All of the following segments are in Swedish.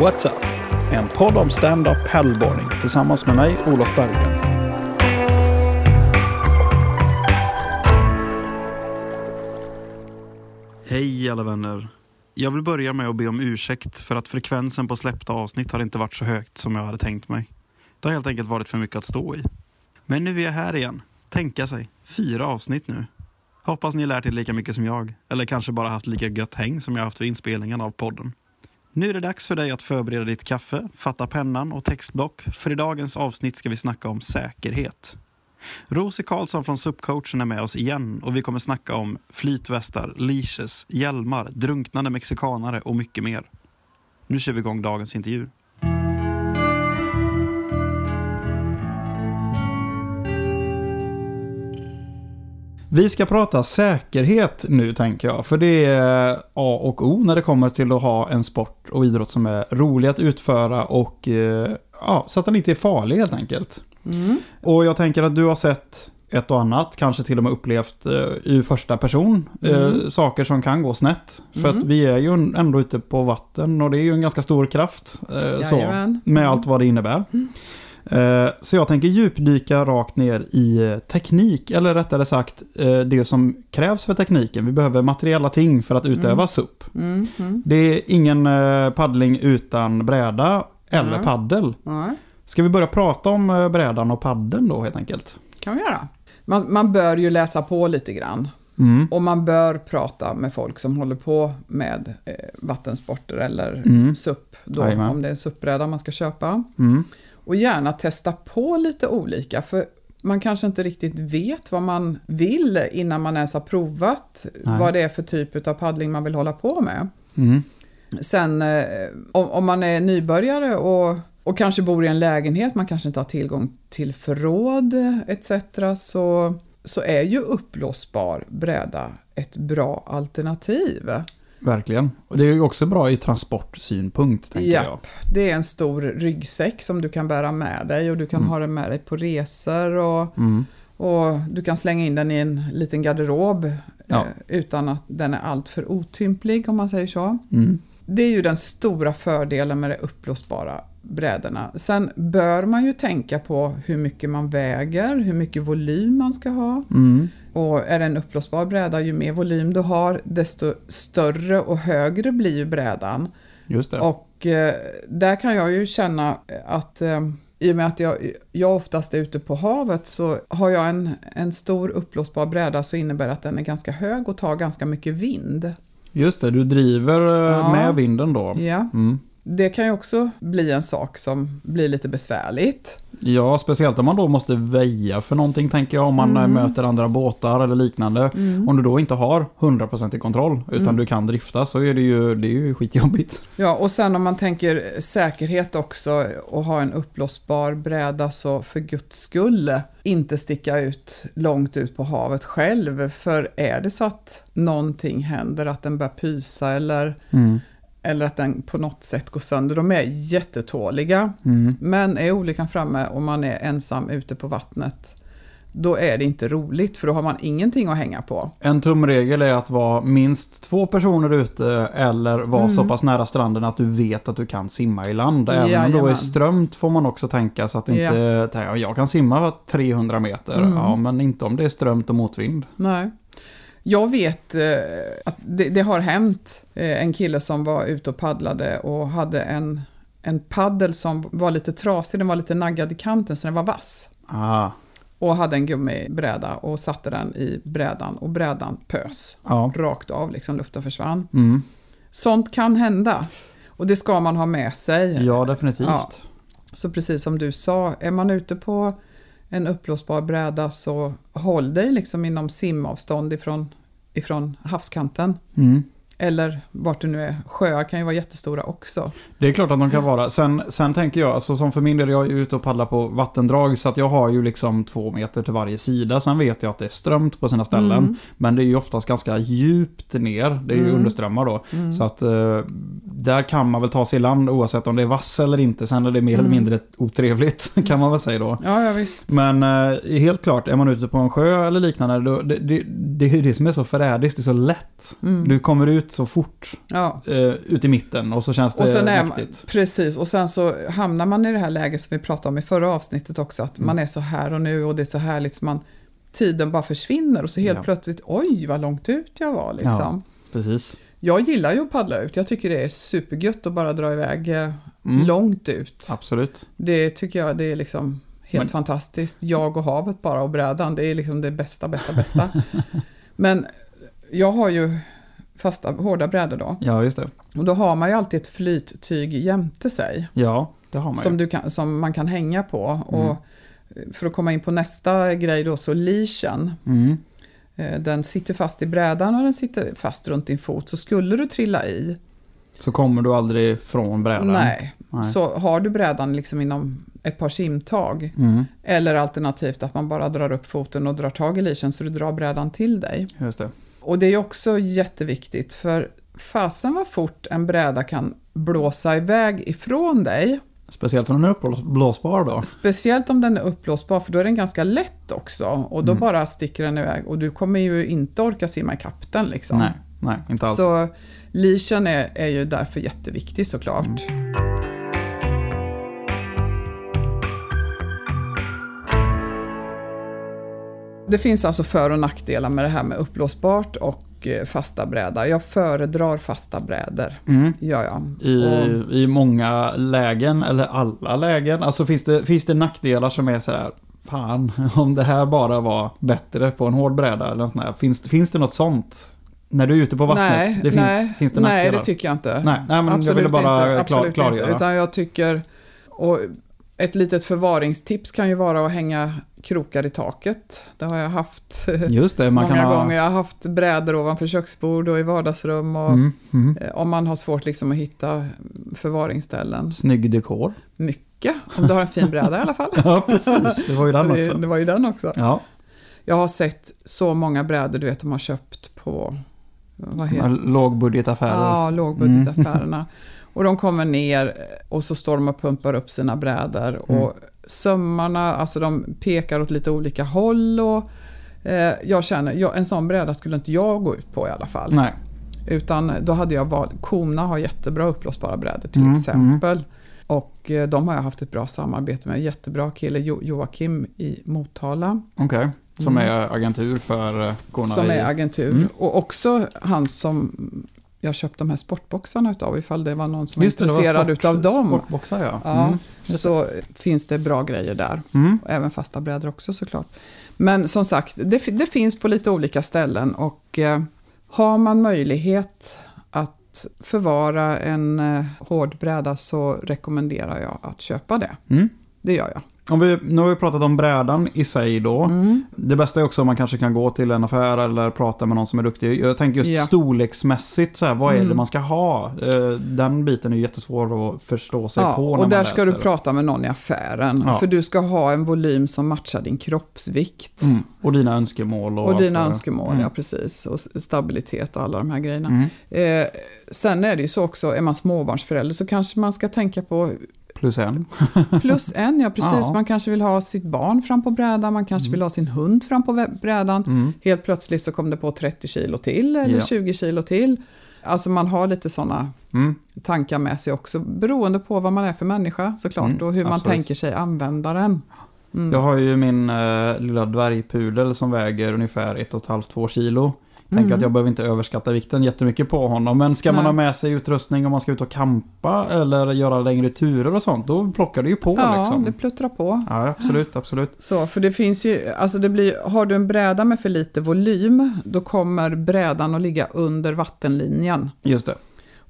What's Up? En podd om stand-up paddleboarding tillsammans med mig, Olof Berggren. Hej alla vänner. Jag vill börja med att be om ursäkt för att frekvensen på släppta avsnitt har inte varit så högt som jag hade tänkt mig. Det har helt enkelt varit för mycket att stå i. Men nu är jag här igen. Tänka sig. Fyra avsnitt nu. Hoppas ni lärt er lika mycket som jag. Eller kanske bara haft lika gött häng som jag haft vid inspelningen av podden. Nu är det dags för dig att förbereda ditt kaffe, fatta pennan och textblock. För i dagens avsnitt ska vi snacka om säkerhet. Rosie Karlsson från Subcoachen är med oss igen och vi kommer snacka om flytvästar, leashes, hjälmar, drunknande mexikanare och mycket mer. Nu kör vi igång dagens intervju. Vi ska prata säkerhet nu tänker jag, för det är A och O när det kommer till att ha en sport och idrott som är rolig att utföra och eh, ja, så att den inte är farlig helt enkelt. Mm. Och jag tänker att du har sett ett och annat, kanske till och med upplevt eh, i första person, eh, Mm. saker som kan gå snett. För Mm. att vi är ju ändå ute på vatten och det är ju en ganska stor kraft. Eh, så, med Mm. allt vad det innebär. Eh, så jag tänker djupdyka rakt ner i eh, teknik, eller rättare sagt eh, det som krävs för tekniken. Vi behöver materiella ting för att utöva Mm. SUP. Mm. Mm. Det är ingen paddling utan bräda eller Nej. paddel. Ja, Ska vi börja prata om brädan och paddeln då helt enkelt? kan vi göra. Man, man bör ju läsa på lite grann. Mm. Och man bör prata med folk som håller på med eh, vattensporter eller Mm. SUP. Då, Jajamän. om det är en SUP-bräda man ska köpa. Och gärna testa på lite olika. För man kanske inte riktigt vet vad man vill innan man ens har provat Nej. vad det är för typ av paddling man vill hålla på med. Mm. Sen eh, om, om man är nybörjare och, och kanske bor i en lägenhet, man kanske inte har tillgång till förråd etc. Så, så är ju uppblåsbar bräda ett bra alternativ. Verkligen. Och det är ju också bra i transportsynpunkt, tänker jag. Japp, det är en stor ryggsäck som du kan bära med dig och du kan Mm. ha den med dig på resor och, Mm. och du kan slänga in den i en liten garderob Ja. eh, utan att den är alltför otymplig om man säger så. Mm. Det är ju den stora fördelen med de uppblåsbara brädorna. Sen bör man ju tänka på hur mycket man väger, hur mycket volym man ska ha. Mm. Och är det en uppblåsbar bräda, ju mer volym du har, desto större och högre blir ju brädan. Just det. Och eh, där kan jag ju känna att eh, i och med att jag, jag oftast är ute på havet så har jag en, en stor uppblåsbar bräda så innebär det att den är ganska hög och tar ganska mycket vind. Just det, du driver eh, Ja. med vinden då. Ja. Mm. Det kan ju också bli en sak som blir lite besvärligt. Ja, speciellt om man då måste väja för någonting, tänker jag. Om man Mm. eh, möter andra båtar eller liknande. Om du då inte har 100% i kontroll, utan Mm. du kan drifta, så är det ju, det är ju skitjobbigt. Ja, och sen om man tänker säkerhet också och ha en uppblåsbar bräda så för guds skull inte sticka ut långt ut på havet själv. För är det så att någonting händer, att den börjar pysa eller, Mm. Eller att den på något sätt går sönder, de är jättetåliga. Mm. Men är olyckan framme och man är ensam ute på vattnet, då är det inte roligt för då har man ingenting att hänga på. En tumregel är att vara minst två personer ute eller vara Mm. så pass nära stranden att du vet att du kan simma i land. Även om det då är Jajamän. strömt får man också tänka så att inte, tänka, jag kan simma 300 meter, Mm. ja men inte om det är strömt och motvind. Nej. Jag vet eh, att det, det har hänt eh, en kille som var ute och paddlade och hade en, en paddel som var lite trasig, den var lite naggad i kanten så den var vass. Ah, Och hade en gummibräda och satte den i brädan och brädan pös ja. rakt av, liksom luften försvann. Mm. Sånt kan hända. Och det ska man ha med sig. ja, definitivt. Ja. Så precis som du sa, är man ute på en uppblåsbar bräda så håll dig liksom inom simavstånd ifrån, ifrån havskanten. Mm. Eller vart du nu är. Sjöar kan ju vara jättestora också. Det är klart att de kan vara. Sen, sen tänker jag, alltså som för min del, jag är ute och paddlar på vattendrag så att jag har ju liksom två meter till varje sida. Sen vet jag att det är strömt på sina ställen. Mm. Men det är ju oftast ganska djupt ner. Det är ju Mm. underströmmar då. Mm. Så att eh, där kan man väl ta sig i land oavsett om det är vass eller inte. Sen är det mer eller Mm. mindre otrevligt kan man väl säga då. Ja, ja visst. Men eh, helt klart, är man ute på en sjö eller liknande, då, det, det, det är ju det som är så förrädiskt, det är så lätt. Mm. Du kommer ut så fort Ja. eh, ut i mitten och så känns det Och sen är mäktigt. precis, och sen så hamnar man i det här läget som vi pratade om i förra avsnittet också, att Mm. man är så här och nu och det är så härligt så man, tiden bara försvinner och så helt Ja. plötsligt, oj vad långt ut jag var liksom. Precis. Jag gillar ju att paddla ut, jag tycker det är supergött att bara dra iväg eh, Mm. långt ut. Absolut. Det tycker jag det är liksom helt Men- fantastiskt. Jag och havet bara och brädan, det är liksom det bästa, bästa, bästa. Men jag har ju fasta, hårda brädor då. Ja, just det. Och då har man ju alltid ett flyttyg jämte sig. Ja, det har man Som, ju. du kan, som man kan hänga på. Mm. Och för att komma in på nästa grej då, så leashen. Mm. eh, Den sitter fast i brädan och den sitter fast runt din fot. Så skulle du trilla i, Så kommer du aldrig från brädan. nej, Nej. så har du brädan liksom inom ett par simtag. Mm. Eller alternativt att man bara drar upp foten och drar tag i leashen så du drar brädan till dig. Just det. Och det är också jätteviktigt för fasen vad fort en bräda kan blåsa iväg ifrån dig. Speciellt om den är uppblåsbar då. Speciellt om den är uppblåsbar för då är den ganska lätt också. Och då Mm. bara sticker den iväg. Och du kommer ju inte orka simma ikapp den liksom. Nej, nej, inte alls. Så leashen är, är ju därför jätteviktig såklart. Mm. Det finns alltså för och nackdelar med det här med uppblåsbart och eh, fasta bräda. Jag föredrar fasta brädor, Mm. gör jag. I, Och, I många lägen, eller alla lägen. Alltså finns det, finns det nackdelar som är sådär, fan, om det här bara var bättre på en hård bräda eller en sån här. Finns, finns det något sånt? När du är ute på vattnet? nej, det finns, nej, finns det nej, nackdelar? det tycker jag inte. nej, nej, men jag ville bara inte, klar, absolut klargöra. Inte, utan jag tycker, och ett litet förvaringstips kan ju vara att hänga krokar i taket. Det har jag haft Just det, man många kan ha... gånger. Jag har haft brädor ovanför köksbord och i vardagsrum. Och, Mm, mm. eh, Om man har svårt liksom att hitta förvaringsställen. Snygg dekor. Mycket, om du har en fin bräda i alla fall. Ja, precis. Det var ju den det, också. det var ju den också. Ja, Jag har sett så många brädor du vet de har köpt på vad heter lågbudgetaffärer. Ja, lågbudgetaffärerna. Och de kommer ner och så står de och pumpar upp sina brädor. Mm. Och sömmarna, alltså de pekar åt lite olika håll. Och, eh, jag känner, jag, en sån bräda skulle inte jag gå ut på i alla fall. Nej. Utan då hade jag valt, Kona har jättebra uppblåsbara brädor till Mm, exempel. Och eh, de har jag haft ett bra samarbete med. Jättebra kille, jo, Joakim i Motala. Okej. Som Mm. är agentur för eh, Kona Som är agentur. Mm. Och också han som jag köpte de här sportboxarna utav ifall det var någon som Just det, var det intresserad sport- utav dem. Sportboxar ja. Ja, Mm. så finns det bra grejer där. Mm. Även fasta brädor också såklart. Men som sagt, det, det finns på lite olika ställen och eh, har man möjlighet att förvara en eh, hård bräda så rekommenderar jag att köpa det. Mm. Det gör jag. Om vi, nu har vi pratat om brädan i sig då. Mm. Det bästa är också om man kanske kan gå till en affär eller prata med någon som är duktig. Jag tänker just Ja. storleksmässigt, så här, vad är det Mm. man ska ha? Eh, Den biten är jättesvår att förstå sig Ja, på när och där ska du prata med någon i affären. Ja. För du ska ha en volym som matchar din kroppsvikt. Mm. Och dina önskemål. Och, Och dina önskemål, Mm. ja precis. Och stabilitet och alla de här grejerna. Mm. Eh, sen är det ju så också, är man småbarnsförälder så kanske man ska tänka på Plus en. plus en, ja precis. Ja. Man kanske vill ha sitt barn fram på brädan, man kanske vill ha sin hund fram på brädan. Mm. Helt plötsligt så kom det på 30 kilo till eller Ja. 20 kilo till. Alltså man har lite sådana Mm. tankar med sig också, beroende på vad man är för människa såklart Mm, och hur man absolut. tänker sig användaren. Mm. Jag har ju min eh, lilla dvärgpudel som väger ungefär 1,5-2 kilo. Tänker Mm. att jag behöver inte överskatta vikten jättemycket på honom. Men ska man Nej. ha med sig utrustning om man ska ut och kampa eller göra längre turer och sånt, då plockar det ju på Ja, liksom. det pluttrar på. Ja, absolut, absolut. Så, för det finns ju, alltså det blir, har du en bräda med för lite volym, då kommer brädan att ligga under vattenlinjen. Just det.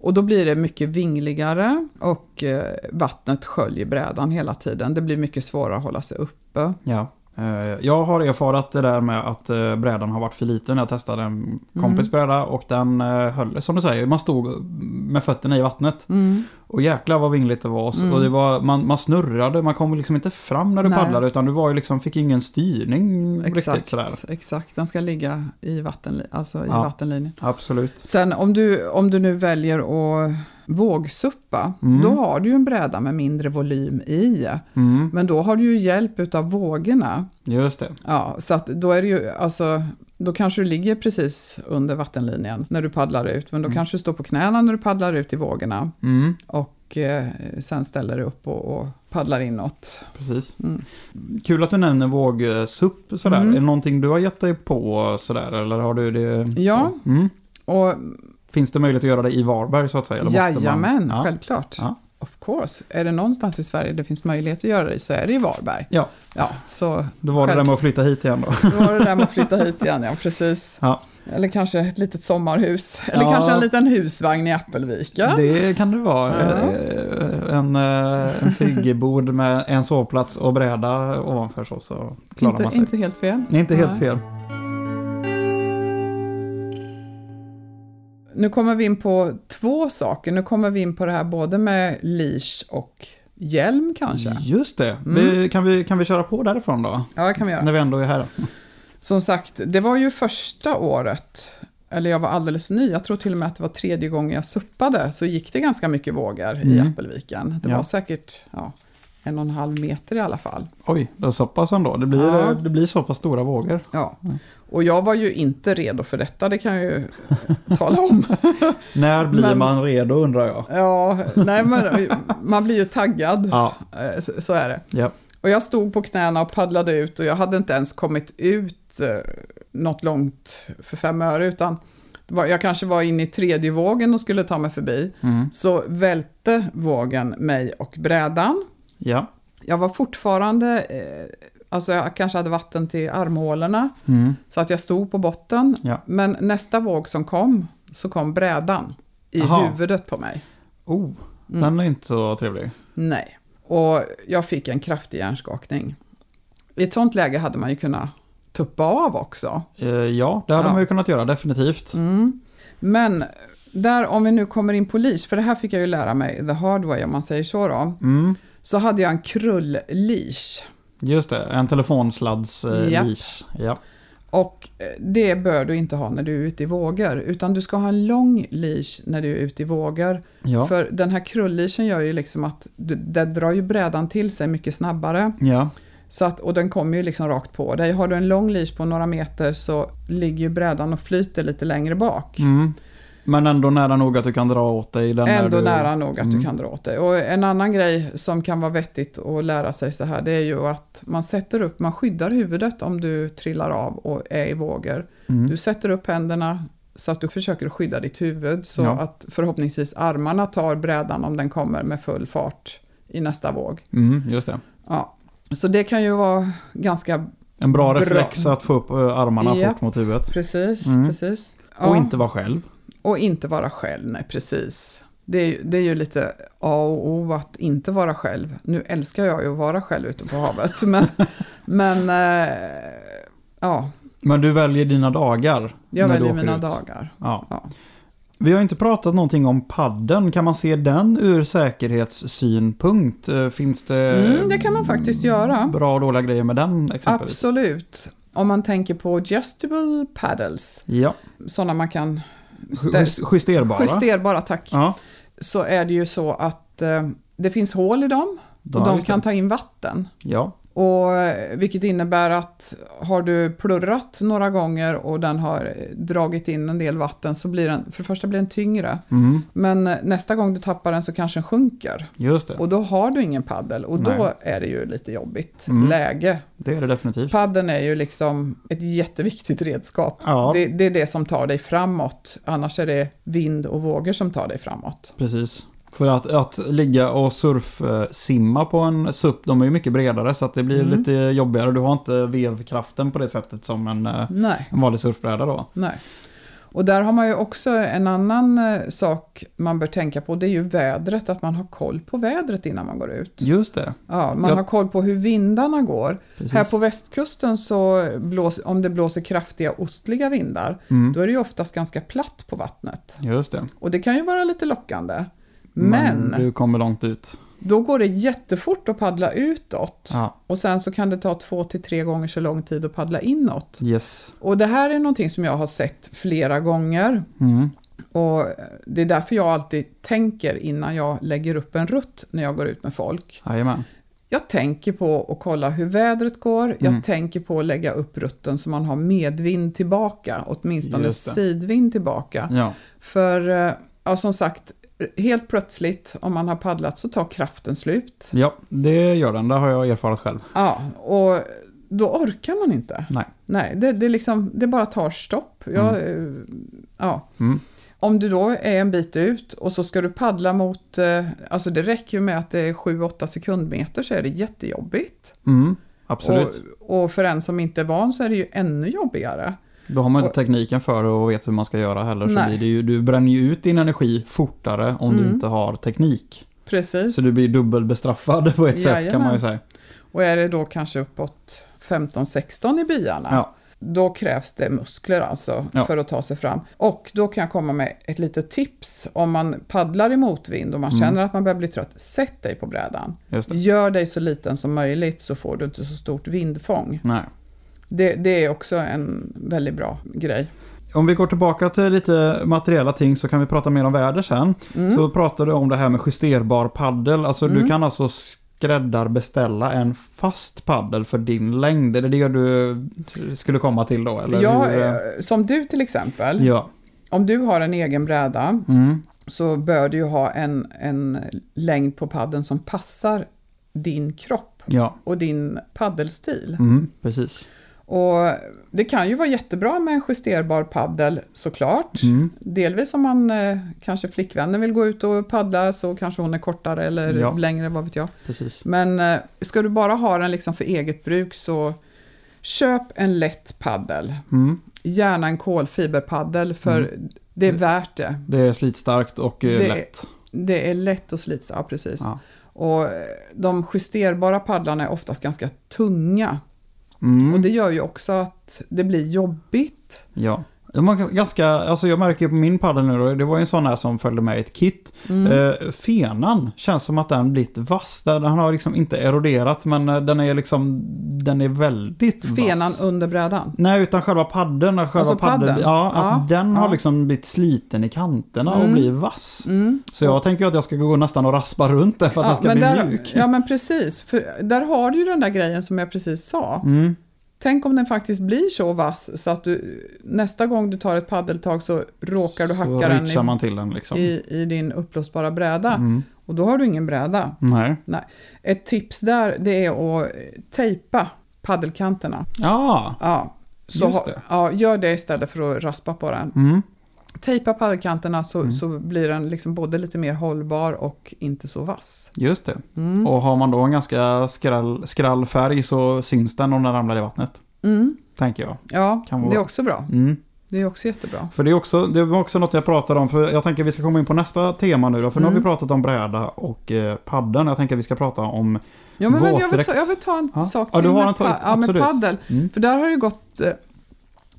Och då blir det mycket vingligare och eh, vattnet sköljer brädan hela tiden. Det blir mycket svårare att hålla sig uppe. Ja. Eh, Jag har erfarat det där med att eh, brädan har varit för liten. Jag testade en kompis bräda och den eh, höll, som du säger, man stod med fötterna i vattnet. Mm. Och jäklar vad vingligt det var. Mm. Och det var man, man snurrade, man kom liksom inte fram när du Nej. paddlade utan du var ju liksom, fick ingen styrning riktigt Exakt, sådär. exakt, den ska ligga i, vattenli- alltså i Ja. vattenlinjen. Absolut. Sen om du, om du nu väljer att vågsuppa, Mm. då har du ju en bräda med mindre volym i. Mm, Men då har du ju hjälp utav vågorna. just det. Ja, så att då är det ju, alltså, då kanske du ligger precis under vattenlinjen när du paddlar ut, men då Mm. kanske du står på knäna när du paddlar ut i vågorna Mm, och eh, sen ställer dig upp och, och paddlar inåt. precis. Mm. Kul att du nämner vågsupp sådär. Mm. Är det någonting du har gett dig på sådär, eller har du det? Ja. Mm. Och Finns det möjlighet att göra det i Varberg så att säga? Eller måste jajamän, man... ja. självklart. Ja. Of course. Är det någonstans i Sverige det finns möjlighet att göra det så är det i Varberg. Ja. Ja, så Då var det där med att flytta hit igen då. då var det där med att flytta hit igen, ja precis. Ja. Eller kanske ett litet sommarhus. Eller Ja. kanske en liten husvagn i Äppelvika. Det kan det vara. Ja. Eh, En, eh, en friggebod med en sovplats och bräda ovanför så, så klarar man inte, sig. inte helt fel. Inte helt Nej. fel. Nu kommer vi in på två saker. Nu kommer vi in på det här både med leash och hjälm kanske. Just det. Mm. Vi, kan, vi, kan vi köra på därifrån då? Ja, det kan vi göra. När vi ändå är här. Som sagt, det var ju första året, eller jag var alldeles ny, jag tror till och med att det var tredje gången jag suppade, så gick det ganska mycket vågor i Mm. Äppelviken. Det Ja. var säkert ja, en och en halv meter i alla fall. Oj, det är så pass ändå. Det blir, Ja. det blir så pass stora vågor. Ja. Och jag var ju inte redo för detta, det kan jag ju tala om. När blir Men- man redo undrar jag. Ja, nej men man blir ju taggad, Ja, Eh, så, så är det. ja. Och jag stod på knäna och paddlade ut och jag hade inte ens kommit ut eh, något långt för fem öre utan var, jag kanske var inne i tredje vågen och skulle ta mig förbi. Mm. Så välte vågen mig och brädan. ja. Jag var fortfarande, eh, alltså jag kanske hade vatten till armhålorna Mm. så att jag stod på botten. Ja. Men nästa våg som kom så kom brädan i Aha. huvudet på mig. Oh, Mm. den är inte så trevlig. Nej. Och jag fick en kraftig hjärnskakning. I ett sånt läge hade man ju kunnat tuppa av också. Eh, ja, det hade Ja. man ju kunnat göra definitivt. Mm. Men där, om vi nu kommer in på leash, för det här fick jag ju lära mig the hard way om man säger så då. Mm. Så hade jag en krull-leash. Just det, en telefonslads eh, leash. Ja. Och eh, det bör du inte ha när du är ute i vågor, utan du ska ha en lång leash när du är ute i vågor. Ja. För den här krull-leashen gör ju liksom att den drar ju brädan till sig mycket snabbare. ja. Så att, och den kommer ju liksom rakt på dig. Har du en lång leash på några meter så ligger ju brädan och flyter lite längre bak. Mm. Men ändå nära nog att du kan dra åt dig den Ändå du... nära nog att Mm. du kan dra åt dig. Och en annan grej som kan vara vettigt att lära sig så här, det är ju att man sätter upp, man skyddar huvudet om du trillar av och är i vågor. Mm. Du sätter upp händerna så att du försöker skydda ditt huvud så Ja. att förhoppningsvis armarna tar brädan om den kommer med full fart i nästa våg. Mm, just det. Ja. Så det kan ju vara ganska En bra, Bra. reflex att få upp eh, armarna Japp. fort mot huvudet. Precis, Mm. precis. Och inte vara själv. Och inte vara själv, nej precis. Det är, ju- det är ju lite A och O att inte vara själv. Nu älskar jag ju att vara själv ute på havet, men, men eh, ja, Men du väljer dina dagar. jag väljer mina ut. dagar. Ja. Ja. Vi har inte pratat någonting om padden. Kan man se den ur säkerhetssynpunkt? Eh, Finns det Mm, det kan man faktiskt göra. bra och dåliga grejer med den exempelvis? Absolut. Om man tänker på adjustable paddles, Ja, sådana man kan justerbara. justerbara, tack, Ja, så är det ju så att eh, det finns hål i dem och de just det. kan ta in vatten. ja. Och, eh, vilket innebär att har du plurrat några gånger och den har dragit in en del vatten så blir den, för det första blir den tyngre. Mm, Men nästa gång du tappar den så kanske den sjunker. just det. Och då har du ingen paddel och då Nej. är det ju lite jobbigt Mm. läge. Det är det definitivt. Paddeln är ju liksom ett jätteviktigt redskap. Ja, Det, det är det som tar dig framåt. Annars är det vind och vågor som tar dig framåt. precis. För att, att ligga och surfsimma på en SUP, de är ju mycket bredare så att det blir Mm. lite jobbigare. Du har inte vevkraften på det sättet som en, eh, Nej. en vanlig surfbräda då. Nej. Och där har man ju också en annan eh, sak man bör tänka på. Det är ju vädret, att man har koll på vädret innan man går ut. Just det. Ja, man Jag- har koll på hur vindarna går. Precis. Här på västkusten så blås, om det blåser kraftiga ostliga vindar, Mm. då är det ju oftast ganska platt på vattnet. Just det. Och det kan ju vara lite lockande. Men, du kommer långt ut. då går det jättefort att paddla utåt. Ja, Och sen så kan det ta två till tre gånger så lång tid att paddla inåt. yes. Och det här är någonting som jag har sett flera gånger. Mm. Och det är därför jag alltid tänker innan jag lägger upp en rutt när jag går ut med folk. Jajamän. Jag tänker på att kolla hur vädret går. Jag Mm. tänker på att lägga upp rutten så man har medvind tillbaka, åtminstone sidvind tillbaka. Ja, För, eh, ja, som sagt, helt plötsligt om man har paddlat så tar kraften slut. ja, det gör den. Det har jag erfarit själv. Ja, och då orkar man inte. Nej. Nej, det, det, liksom, det bara tar stopp. Jag, eh, ja. Mm. Om du då är en bit ut och så ska du paddla mot, eh, alltså det räcker ju med att det är 7-8 sekundmeter så är det jättejobbigt. Mm, absolut. Och, och för en som inte är van så är det ju ännu jobbigare. Då har man inte tekniken för det och vet hur man ska göra heller. Så blir det ju, du bränner ju ut din energi fortare om du Mm. inte har teknik. Precis. Så du blir dubbelbestraffad på ett sätt kan man ju Jajamän. säga. Och är det då kanske uppåt 15-16 i byarna, Ja. då krävs det muskler alltså Ja. för att ta sig fram. Och då kan jag komma med ett litet tips. Om man paddlar i motvind och man Mm. känner att man börjar bli trött, sätt dig på brädan. Gör dig så liten som möjligt så får du inte så stort vindfång. Nej. Det, det är också en väldigt bra grej. Om vi går tillbaka till lite materiella ting så kan vi prata mer om väder sen. Mm. Så pratade du om det här med justerbar paddel. Alltså du Mm. kan alltså skräddarbeställa en fast paddel för din längd. Är det det du skulle komma till då? Eller ja, hur? eh, som du till exempel, ja. om du har en egen bräda Mm. så bör du ju ha en, en längd på paddeln som passar din kropp Ja, och din paddelstil. mm, precis. Och det kan ju vara jättebra med en justerbar paddel såklart. Mm. Delvis om man eh, kanske flickvännen vill gå ut och paddla så kanske hon är kortare eller Ja. längre, vad vet jag. precis. Men eh, ska du bara ha den liksom för eget bruk så köp en lätt paddel. Mm. Gärna en kolfiberpaddel för det är värt det. Det är slitstarkt och eh, Det är- lätt. Det är lätt att slita, ja precis. Ja. Och eh, de justerbara paddlarna är oftast ganska tunga. Mm. Och det gör ju också att det blir jobbigt. Ja. De har ganska, alltså jag märker på min paddel nu då, det var ju en sån här som följde med i ett kit. Mm. Eh, fenan känns som att den blivit vass. Den har liksom inte eroderat men eh, den är liksom, den är väldigt Fenan vass. under brädan. Nej, utan själva paddeln. Själva Alltså paddel, paddeln? Ja, Ja, den har ja. liksom blivit sliten i kanterna och Mm. blir vass. Mm. Så jag tänker att jag ska gå nästan och raspa runt den för att den ska bli där, mjuk. Ja men precis, för där har du ju den där grejen som jag precis sa. Tänk om den faktiskt blir så vass så att du nästa gång du tar ett paddeltag så råkar du Så hacka den i, den liksom. i, i din uppblåsbara bräda. Mm. Och då har du ingen bräda. Nej. Ett tips där det är att tejpa paddelkanterna. Ja, Ja, så Just ha, det. ja, gör det istället för att raspa på den. mm. Tejpa paddelkanterna så, Mm. så blir den liksom både lite mer hållbar och inte så vass. just det. Mm. Och har man då en ganska skrall, skrall färg så syns den om den ramlar i vattnet. Mm. Tänker jag. Ja, det är också bra. Mm. Det är också jättebra. För det är också, det var också något jag pratade om, för jag tänker vi ska komma in på nästa tema nu då. För nu har Mm. vi pratat om bräda och eh, paddeln. Jag tänker vi ska prata om... Ja, men jag, vill, Våtdräkt. jag vill ta en Ja. sak Ja, till du har med, en ta- ja, med paddel. Mm. För där har det gått...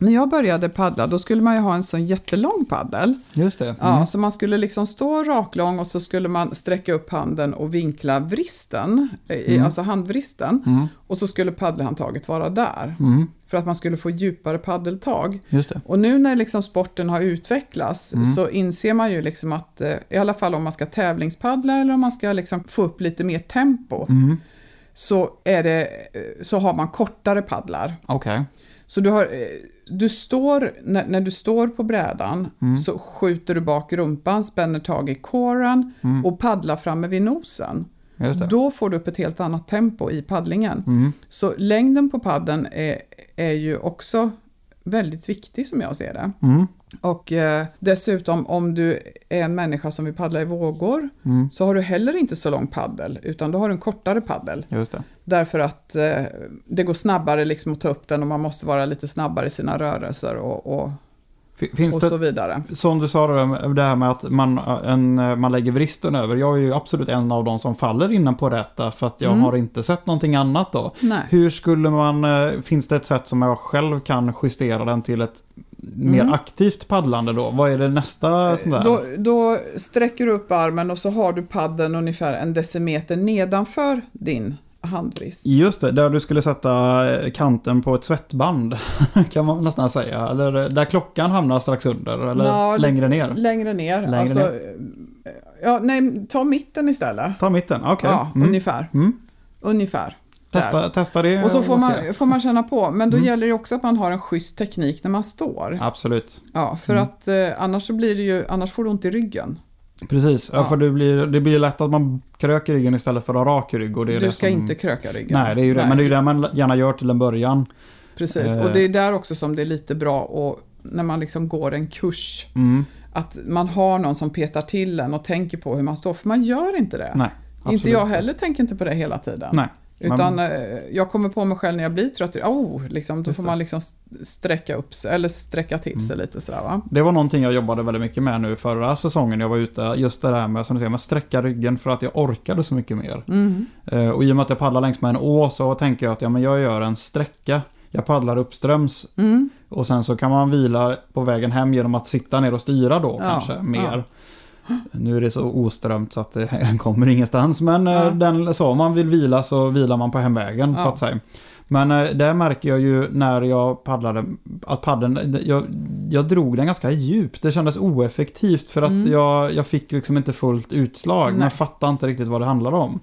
När jag började paddla, då skulle man ju ha en sån jättelång paddel. Just det. Ja, Mm. så man skulle liksom stå raklång och så skulle man sträcka upp handen och vinkla vristen, Mm. alltså handvristen. Mm. Och så skulle paddelhandtaget vara där. Mm. För att man skulle få djupare paddeltag. Just det. Och nu när liksom sporten har utvecklats Mm. så inser man ju liksom att, eh, i alla fall om man ska tävlingspaddla eller om man ska liksom få upp lite mer tempo, Mm. så, är det, eh, så har man kortare paddlar. Okej. Så du, har, eh, du står, när, när du står på brädan Mm. så skjuter du bak rumpan, spänner tag i kåren Mm. och paddlar framme vid nosen. Då får du upp ett helt annat tempo i paddlingen. Mm. Så längden på paddeln är, är ju också väldigt viktig som jag ser det. Mm. Och eh, dessutom om du är en människa som vill paddla i vågor Mm. så har du heller inte så lång paddel utan då har du en kortare paddel. Därför att eh, det går snabbare liksom att ta upp den och man måste vara lite snabbare i sina rörelser och, och, Finns och det, så vidare. som du sa då, det här med att man, en, man lägger vristen över. Jag är ju absolut en av de som faller innan på rätta för att jag Mm. har inte sett någonting annat då. Nej. Hur skulle man, eh, finns det ett sätt som jag själv kan justera den till ett mer Mm. aktivt paddlande då? Vad är det nästa sån där? Då, då sträcker du upp armen och så har du paddeln ungefär en decimeter nedanför din handvrist. Just det, där du skulle sätta eh, kanten på ett svettband. kan man nästan säga. Eller där klockan hamnar strax under. Eller Ja, längre ner. Längre ner. Längre alltså, Ja, nej, ta mitten istället. Ta mitten, okej. Ja, Mm. ungefär. Mm. ungefär. Testa, testa det Och så får man, får man känna på, men då Mm. gäller det också att man har en schysst teknik när man står. Absolut. Ja, för Mm. att eh, annars så blir det ju, annars får du ont i ryggen. Precis, ja. För det blir, det blir lätt att man kröker ryggen istället för att ha rak rygg. Och det är Du det ska som... inte kröka ryggen. Nej, det är ju det. Nej. Men det är ju det man gärna gör till en början. Precis, Eh. och det är där också som det är lite bra och när man liksom går en kurs, Mm. att man har någon som petar till en och tänker på hur man står, för man gör inte det. Nej, inte jag heller tänker inte på det hela tiden. Nej. Utan Men- eh, jag kommer på mig själv när jag blir trött, oh, liksom, då Just får man liksom sträcka upp sig, eller sträcka till sig Mm. lite sådär va. Det var någonting jag jobbade väldigt mycket med nu förra säsongen. Jag var ute, just det där med, som du säger, med sträcka ryggen för att jag orkade så mycket mer. Mm. Eh, och i och med att jag paddlar längs med en å så tänker jag att ja, men jag gör en sträcka. Jag paddlar uppströms Mm. och sen så kan man vila på vägen hem genom att sitta ner och styra då Ja, kanske mer. Nu är det så oströmt så att det kommer ingenstans. Men eh, Ja. den, så om man vill vila så vilar man på hemvägen så Ja. att säga. Men eh, där märker jag ju när jag paddlade att paddeln, jag, jag drog den ganska djupt. Det kändes oeffektivt för att Mm. jag, jag fick liksom inte fullt utslag. Nej. Men fattade inte riktigt vad det handlade om.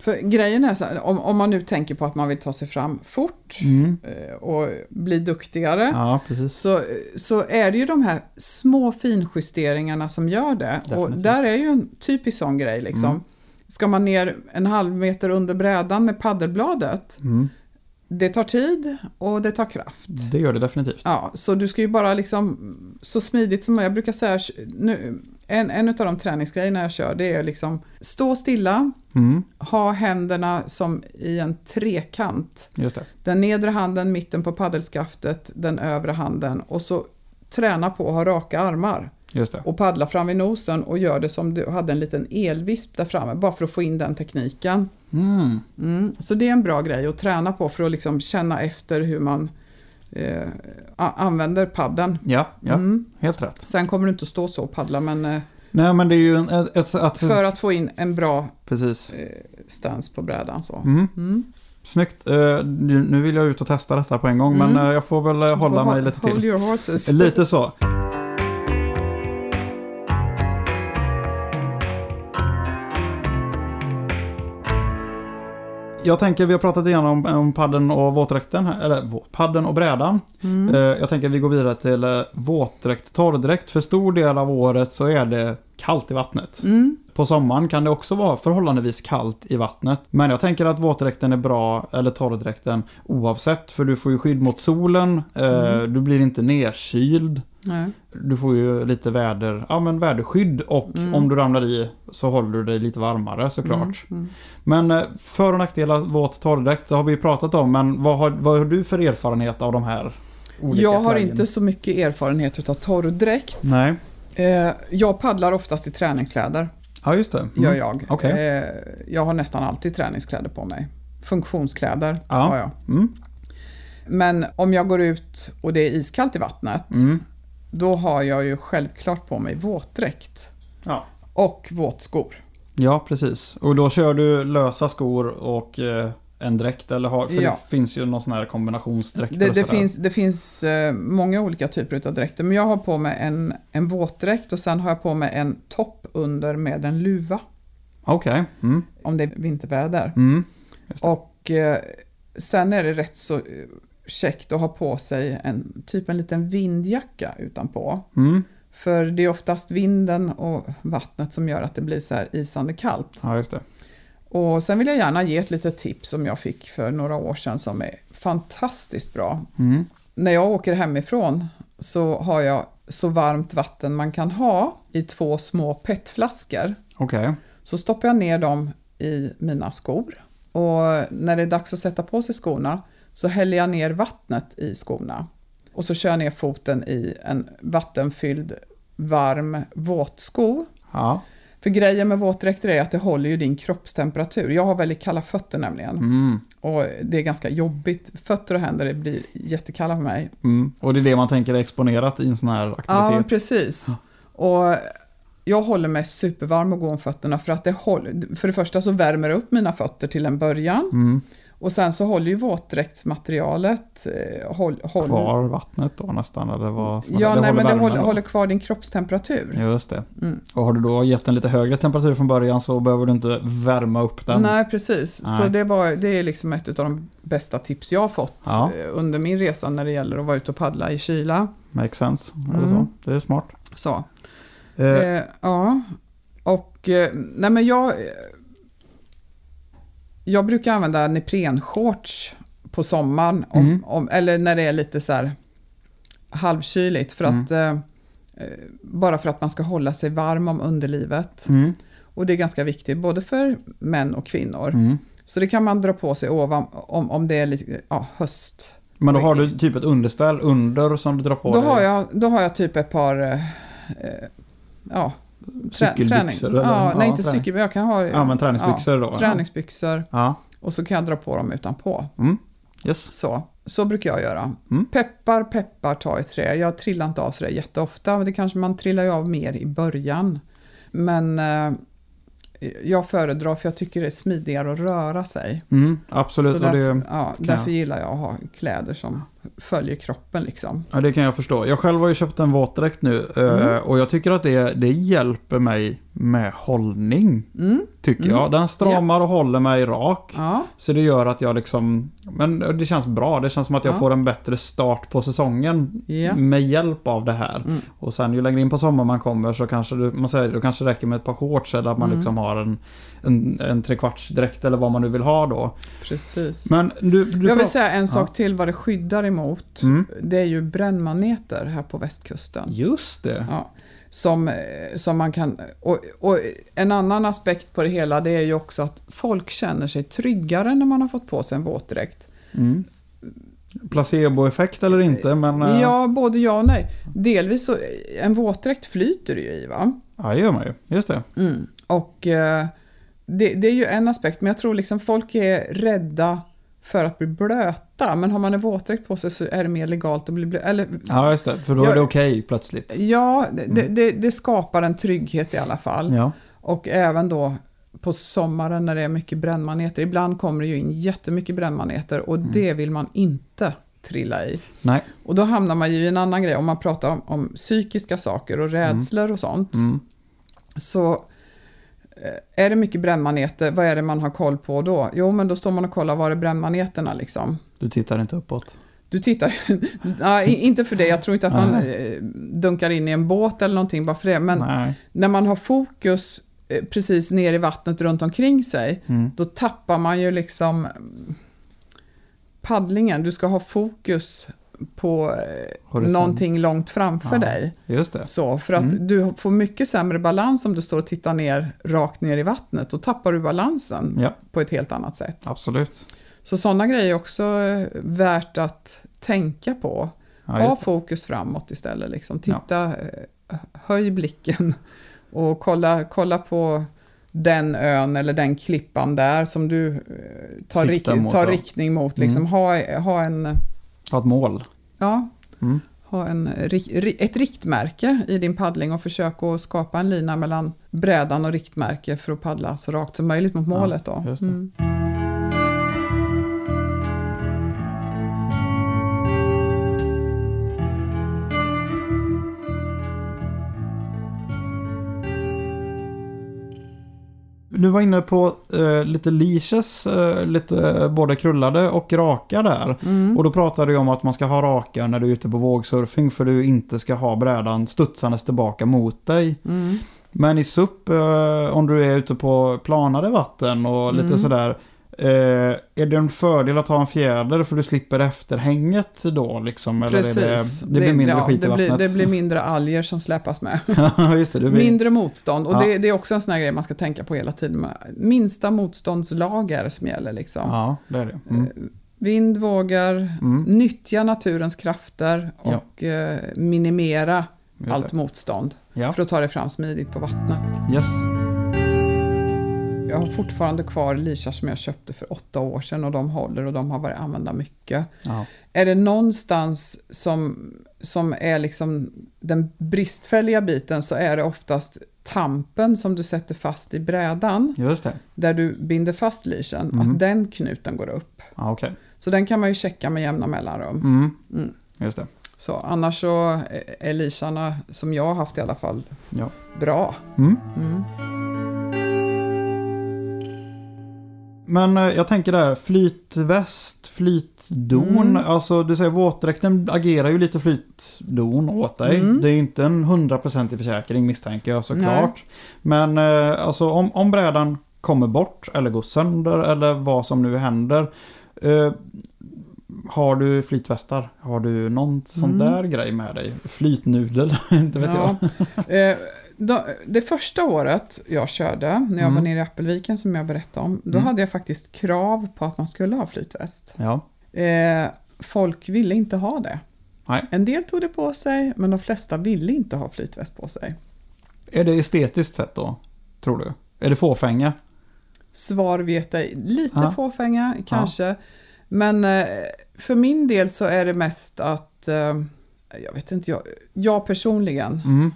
För grejen är så här, om, om man nu tänker på att man vill ta sig fram fort Mm. eh, och bli duktigare. Ja. Så, så är det ju de här små finjusteringarna som gör det. Och Definitivt. där är ju en typisk sån grej. Liksom. Mm. Ska man ner en halv meter under brädan med paddelbladet, Mm. Det tar tid och det tar kraft. Det gör det definitivt. Ja, så du ska ju bara liksom så smidigt som jag brukar säga, nu, en, en av de träningsgrejerna jag kör det är liksom stå stilla, Mm. ha händerna som i en trekant. Just det. Den nedre handen mitten på paddelskaftet, den övre handen och så träna på att ha raka armar Just det. och paddla fram vid nosen och gör det som du hade en liten elvisp där framme bara för att få in den tekniken. Mm. Mm. Så det är en bra grej att träna på för att liksom känna efter hur man eh, använder padden. Ja, ja Mm. helt rätt. Sen kommer du inte att stå så och paddla men eh, Nej, men det är ju en, ett, ett, för att få in en bra Precis. eh, stance på brädan så. Mm. Mm. Snyggt. Eh, nu vill jag ut och testa detta på en gång, men eh, jag får väl eh, hålla Får mig lite Hold till. your horses. Lite så. Jag tänker, vi har pratat igen om, padden och våtdräkten, eller padden och brädan. Mm. Eh, Jag tänker att vi går vidare till eh, våtdräkt, torrdräkt. För stor del av året så är det kallt i vattnet. Mm. På sommaren kan det också vara förhållandevis kallt i vattnet. Men jag tänker att våtdräkten är bra, eller torrdräkten, oavsett. För du får ju skydd mot solen, eh, Mm. du blir inte nedkyld. Nej. Du får ju lite väder, ja, men väderskydd och Mm. om du ramlar i så håller du dig lite varmare såklart. Mm. Mm. Men eh, för och nackdelar våt torrdräkt det har vi ju pratat om. Men vad har, vad har du för erfarenhet av de här olika Jag har plaggen? inte så mycket erfarenhet av torrdräkt. Nej, jag paddlar oftast i träningskläder, ja just det. Mm. gör jag. Okej. Eh, jag har nästan alltid träningskläder på mig. Funktionskläder Ja. har jag. Mm. Men om jag går ut och det är iskallt i vattnet, Mm. då har jag ju självklart på mig våtdräkt. Ja. Och våtskor. Ja, precis. Och då kör du lösa skor och eh, en dräkt eller har, för Ja. det finns ju någon sån här kombinationsdräkt. Det, det, finns, det finns eh, många olika typer av dräkter, men jag har på mig en, en våtdräkt och sen har jag på mig en topp under med en luva, Okej. Mm. om det är vinterväder. Mm. Och eh, sen är det rätt så eh, käckt att ha på sig en typ en liten vindjacka utanpå. Mm. För det är oftast vinden och vattnet som gör att det blir så här isande kallt. Ja, just det. Och sen vill jag gärna ge ett litet tips som jag fick för några år sedan som är fantastiskt bra. Mm. När jag åker hemifrån så har jag så varmt vatten man kan ha i två små petflaskor. Okej. Så stoppar jag ner dem i mina skor. Och när det är dags att sätta på sig skorna så häller jag ner vattnet i skorna. Och så kör jag ner foten i en vattenfylld varm våtsko. Ja. För grejen med våtdräkter är att det håller ju din kroppstemperatur. Jag har väldigt kalla fötter nämligen. Mm. Och det är ganska jobbigt. Fötter och händer blir jättekalla för mig. Mm. Och det är det man tänker är exponerat i en sån här Ja, aktivitet. precis. Och jag håller mig supervarm och går om fötterna för att det håller, för det första så värmer det upp mina fötter till en början. Mm. Och sen så håller ju våtdräktsmaterialet eh, håll, håll, Kvar vattnet då nästan, eller vad Ja, säga? nej, men det håller, håller kvar din kroppstemperatur. Just det. Mm. Och har du då gett den lite högre temperatur från början så behöver du inte värma upp den. Nej, precis. Nej. Så det, var, det är liksom ett av de bästa tips jag har fått Ja. eh, under min resa när det gäller att vara ute och paddla i kyla. Makes sense. Eller Mm. så. Det är smart. Så. Eh, Eh, ja, och eh, nej men jag... Jag brukar använda neoprenshorts på sommaren, om, Mm. om, eller när det är lite så här halvkyligt. För Mm. att, eh, eh, bara för att man ska hålla sig varm om underlivet. mm, Och det är ganska viktigt, både för män och kvinnor. mm. Så det kan man dra på sig ovan om, om det är lite, ja, höst. Men då har du typ ett underställ under som du drar på Då dig? har, jag, då har jag typ ett par... Eh, eh, ja, trä- Cykelbyxor eller? Ja, nej, inte träning. cykel, men jag kan ha Ja, men träningsbyxor då? träningsbyxor Ja. och så kan jag dra på dem utanpå. Mm. Yes. Så, så brukar jag göra. Mm. Peppar, peppar, ta i trä. Jag trillar inte av sådär jätteofta, men det kanske man trillar ju av mer i början. Men eh, jag föredrar, för jag tycker det är smidigare att röra sig. Mm, absolut. Så därför, det, ja, jag. därför gillar jag att ha kläder som följer kroppen liksom. ja, det kan jag förstå. Jag själv har ju köpt en våtdräkt nu eh, Mm. och jag tycker att det, det hjälper mig med hållning. Mm. Tycker Mm. jag. Den stramar och håller mig rak. Ja, Så det gör att jag liksom, men det känns bra. Det känns som att jag Ja. får en bättre start på säsongen Ja. med hjälp av det här. Mm. Och sen ju längre in på sommaren man kommer så kanske du, man säger, då kanske det räcker med ett par shorts eller att man Mm. liksom har en, en, en trekvartsdräkt eller vad man nu vill ha då. precis. Men du, du jag vill säga en sak till vad det skyddar emot. Mm. Det är ju brännmaneter här på västkusten. Just det. Som, eh, som man kan... Och, och en annan aspekt på det hela det är ju också att folk känner sig tryggare när man har fått på sig en våtdräkt. Mm. Placeboeffekt eller inte, men... eh, Ja, både ja och nej. Delvis så, en våtdräkt flyter det ju i va? Ja, det gör man ju. Just det. Mm. Och eh, det, det är ju en aspekt, men jag tror liksom folk är rädda för att bli blöta. Men har man en våtdräkt på sig så är det mer legalt att bli. Eller, Ja, just det. För då Ja. är det okej plötsligt. ja, det, det, det skapar en trygghet i alla fall. Ja. Och även då på sommaren när det är mycket brännmaneter. Ibland kommer det ju in jättemycket brännmaneter och Mm. det vill man inte trilla i. Nej. Och då hamnar man ju i en annan grej. Om man pratar om, om psykiska saker och rädslor och sånt. Mm. Så eh, är det mycket brännmaneter, vad är det man har koll på då? Jo, men då står man och kollar, var är brännmaneterna liksom? Du tittar inte uppåt. Du tittar, nej, inte för det, jag tror inte att man Nej. eh, dunkar in i en båt eller någonting bara för det, men Nej. när man har fokus eh, precis ner i vattnet runt omkring sig, Mm. då tappar man ju liksom mm, paddlingen. Du ska ha fokus på eh, Horisont. någonting långt framför Ja. dig. Just det. Så, för att Mm. du får mycket sämre balans om du står och tittar ner rakt ner i vattnet. Då tappar du balansen Ja, på ett helt annat sätt. absolut. Så sådana grejer är också eh, värt att tänka på. Ja, ha fokus framåt istället. Liksom. Titta, eh, höj blicken och kolla, kolla på den ön eller den klippan där som du tar, rik- mot, tar riktning mot. Mm. Liksom. Ha, ha, en, Ha ett mål. ja, Mm. ha en, ett riktmärke i din paddling och försök att skapa en lina mellan brädan och riktmärke för att paddla så rakt som möjligt mot Ja, målet. Då. just Du var inne på eh, lite leashes, eh, lite både krullade och raka där. Mm. Och då pratade du om att man ska ha raka när du är ute på vågsurfing för du inte ska ha brädan studsandes tillbaka mot dig. Mm. Men i SUP, eh, om du är ute på planare vatten och lite Mm. sådär. Eh, är det en fördel att ha en fjäder för du slipper efterhänget då liksom? Eller Precis. Är det, det blir mindre ja, skit i det blir, vattnet? det blir mindre alger som släpas med. Ja, just det. det blir... Mindre motstånd. Och Ja. det, det är också en sån här grej man ska tänka på hela tiden. Minsta motståndslager som gäller. Liksom. Ja, det är det. Mm. Vind, vågor, Mm. nyttja naturens krafter Ja. och eh, minimera Just allt det. motstånd. Ja. För att ta dig fram smidigt på vattnet. Yes. Jag har fortfarande kvar leashar som jag köpte för åtta år sedan och de håller och de har varit använda mycket. Ja. Är det någonstans som som är liksom den bristfälliga biten så är det oftast tampen som du sätter fast i brädan, Just det. där du binder fast leashen, Mhm. att den knuten går upp. Ja, okej. Så den kan man ju checka med jämna mellanrum. Mm. Mm. Just det. Så annars så är leasharna, som jag har haft i alla fall, Ja. bra. Men eh, jag tänker där, flytväst, flytdon. Mm. Alltså du säger våtdräkten agerar ju lite flytdon åt dig. Mm. Det är inte en hundraprocentig försäkring misstänker jag såklart. Men eh, alltså om, om brädan kommer bort eller går sönder eller vad som nu händer. Eh, har du flytvästar? Har du någon sån Mm. där grej med dig? Flytnudel? inte vet jag. Ja. Eh, det första året jag körde, när jag Mm. var nere i Appelviken som jag berättade om, då Mm. hade jag faktiskt krav på att man skulle ha flytväst. Ja. Eh, folk ville inte ha det. Nej. En del tog det på sig, men de flesta ville inte ha flytväst på sig. Är det estetiskt sett då? Tror du? Är det fåfänga? Svar vet jag, lite Ja. fåfänga kanske. Men eh, för min del så är det mest att, eh, jag vet inte, jag, jag personligen Mm.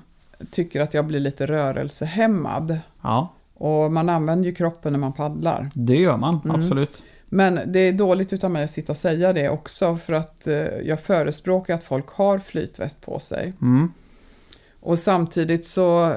Tycker att jag blir lite rörelsehämmad. Ja, Och man använder ju kroppen när man paddlar. det gör man. Mm. Absolut. Men det är dåligt utav mig att sitta och säga det också för att eh, jag förespråkar att folk har flytväst på sig. Mm. Och samtidigt så,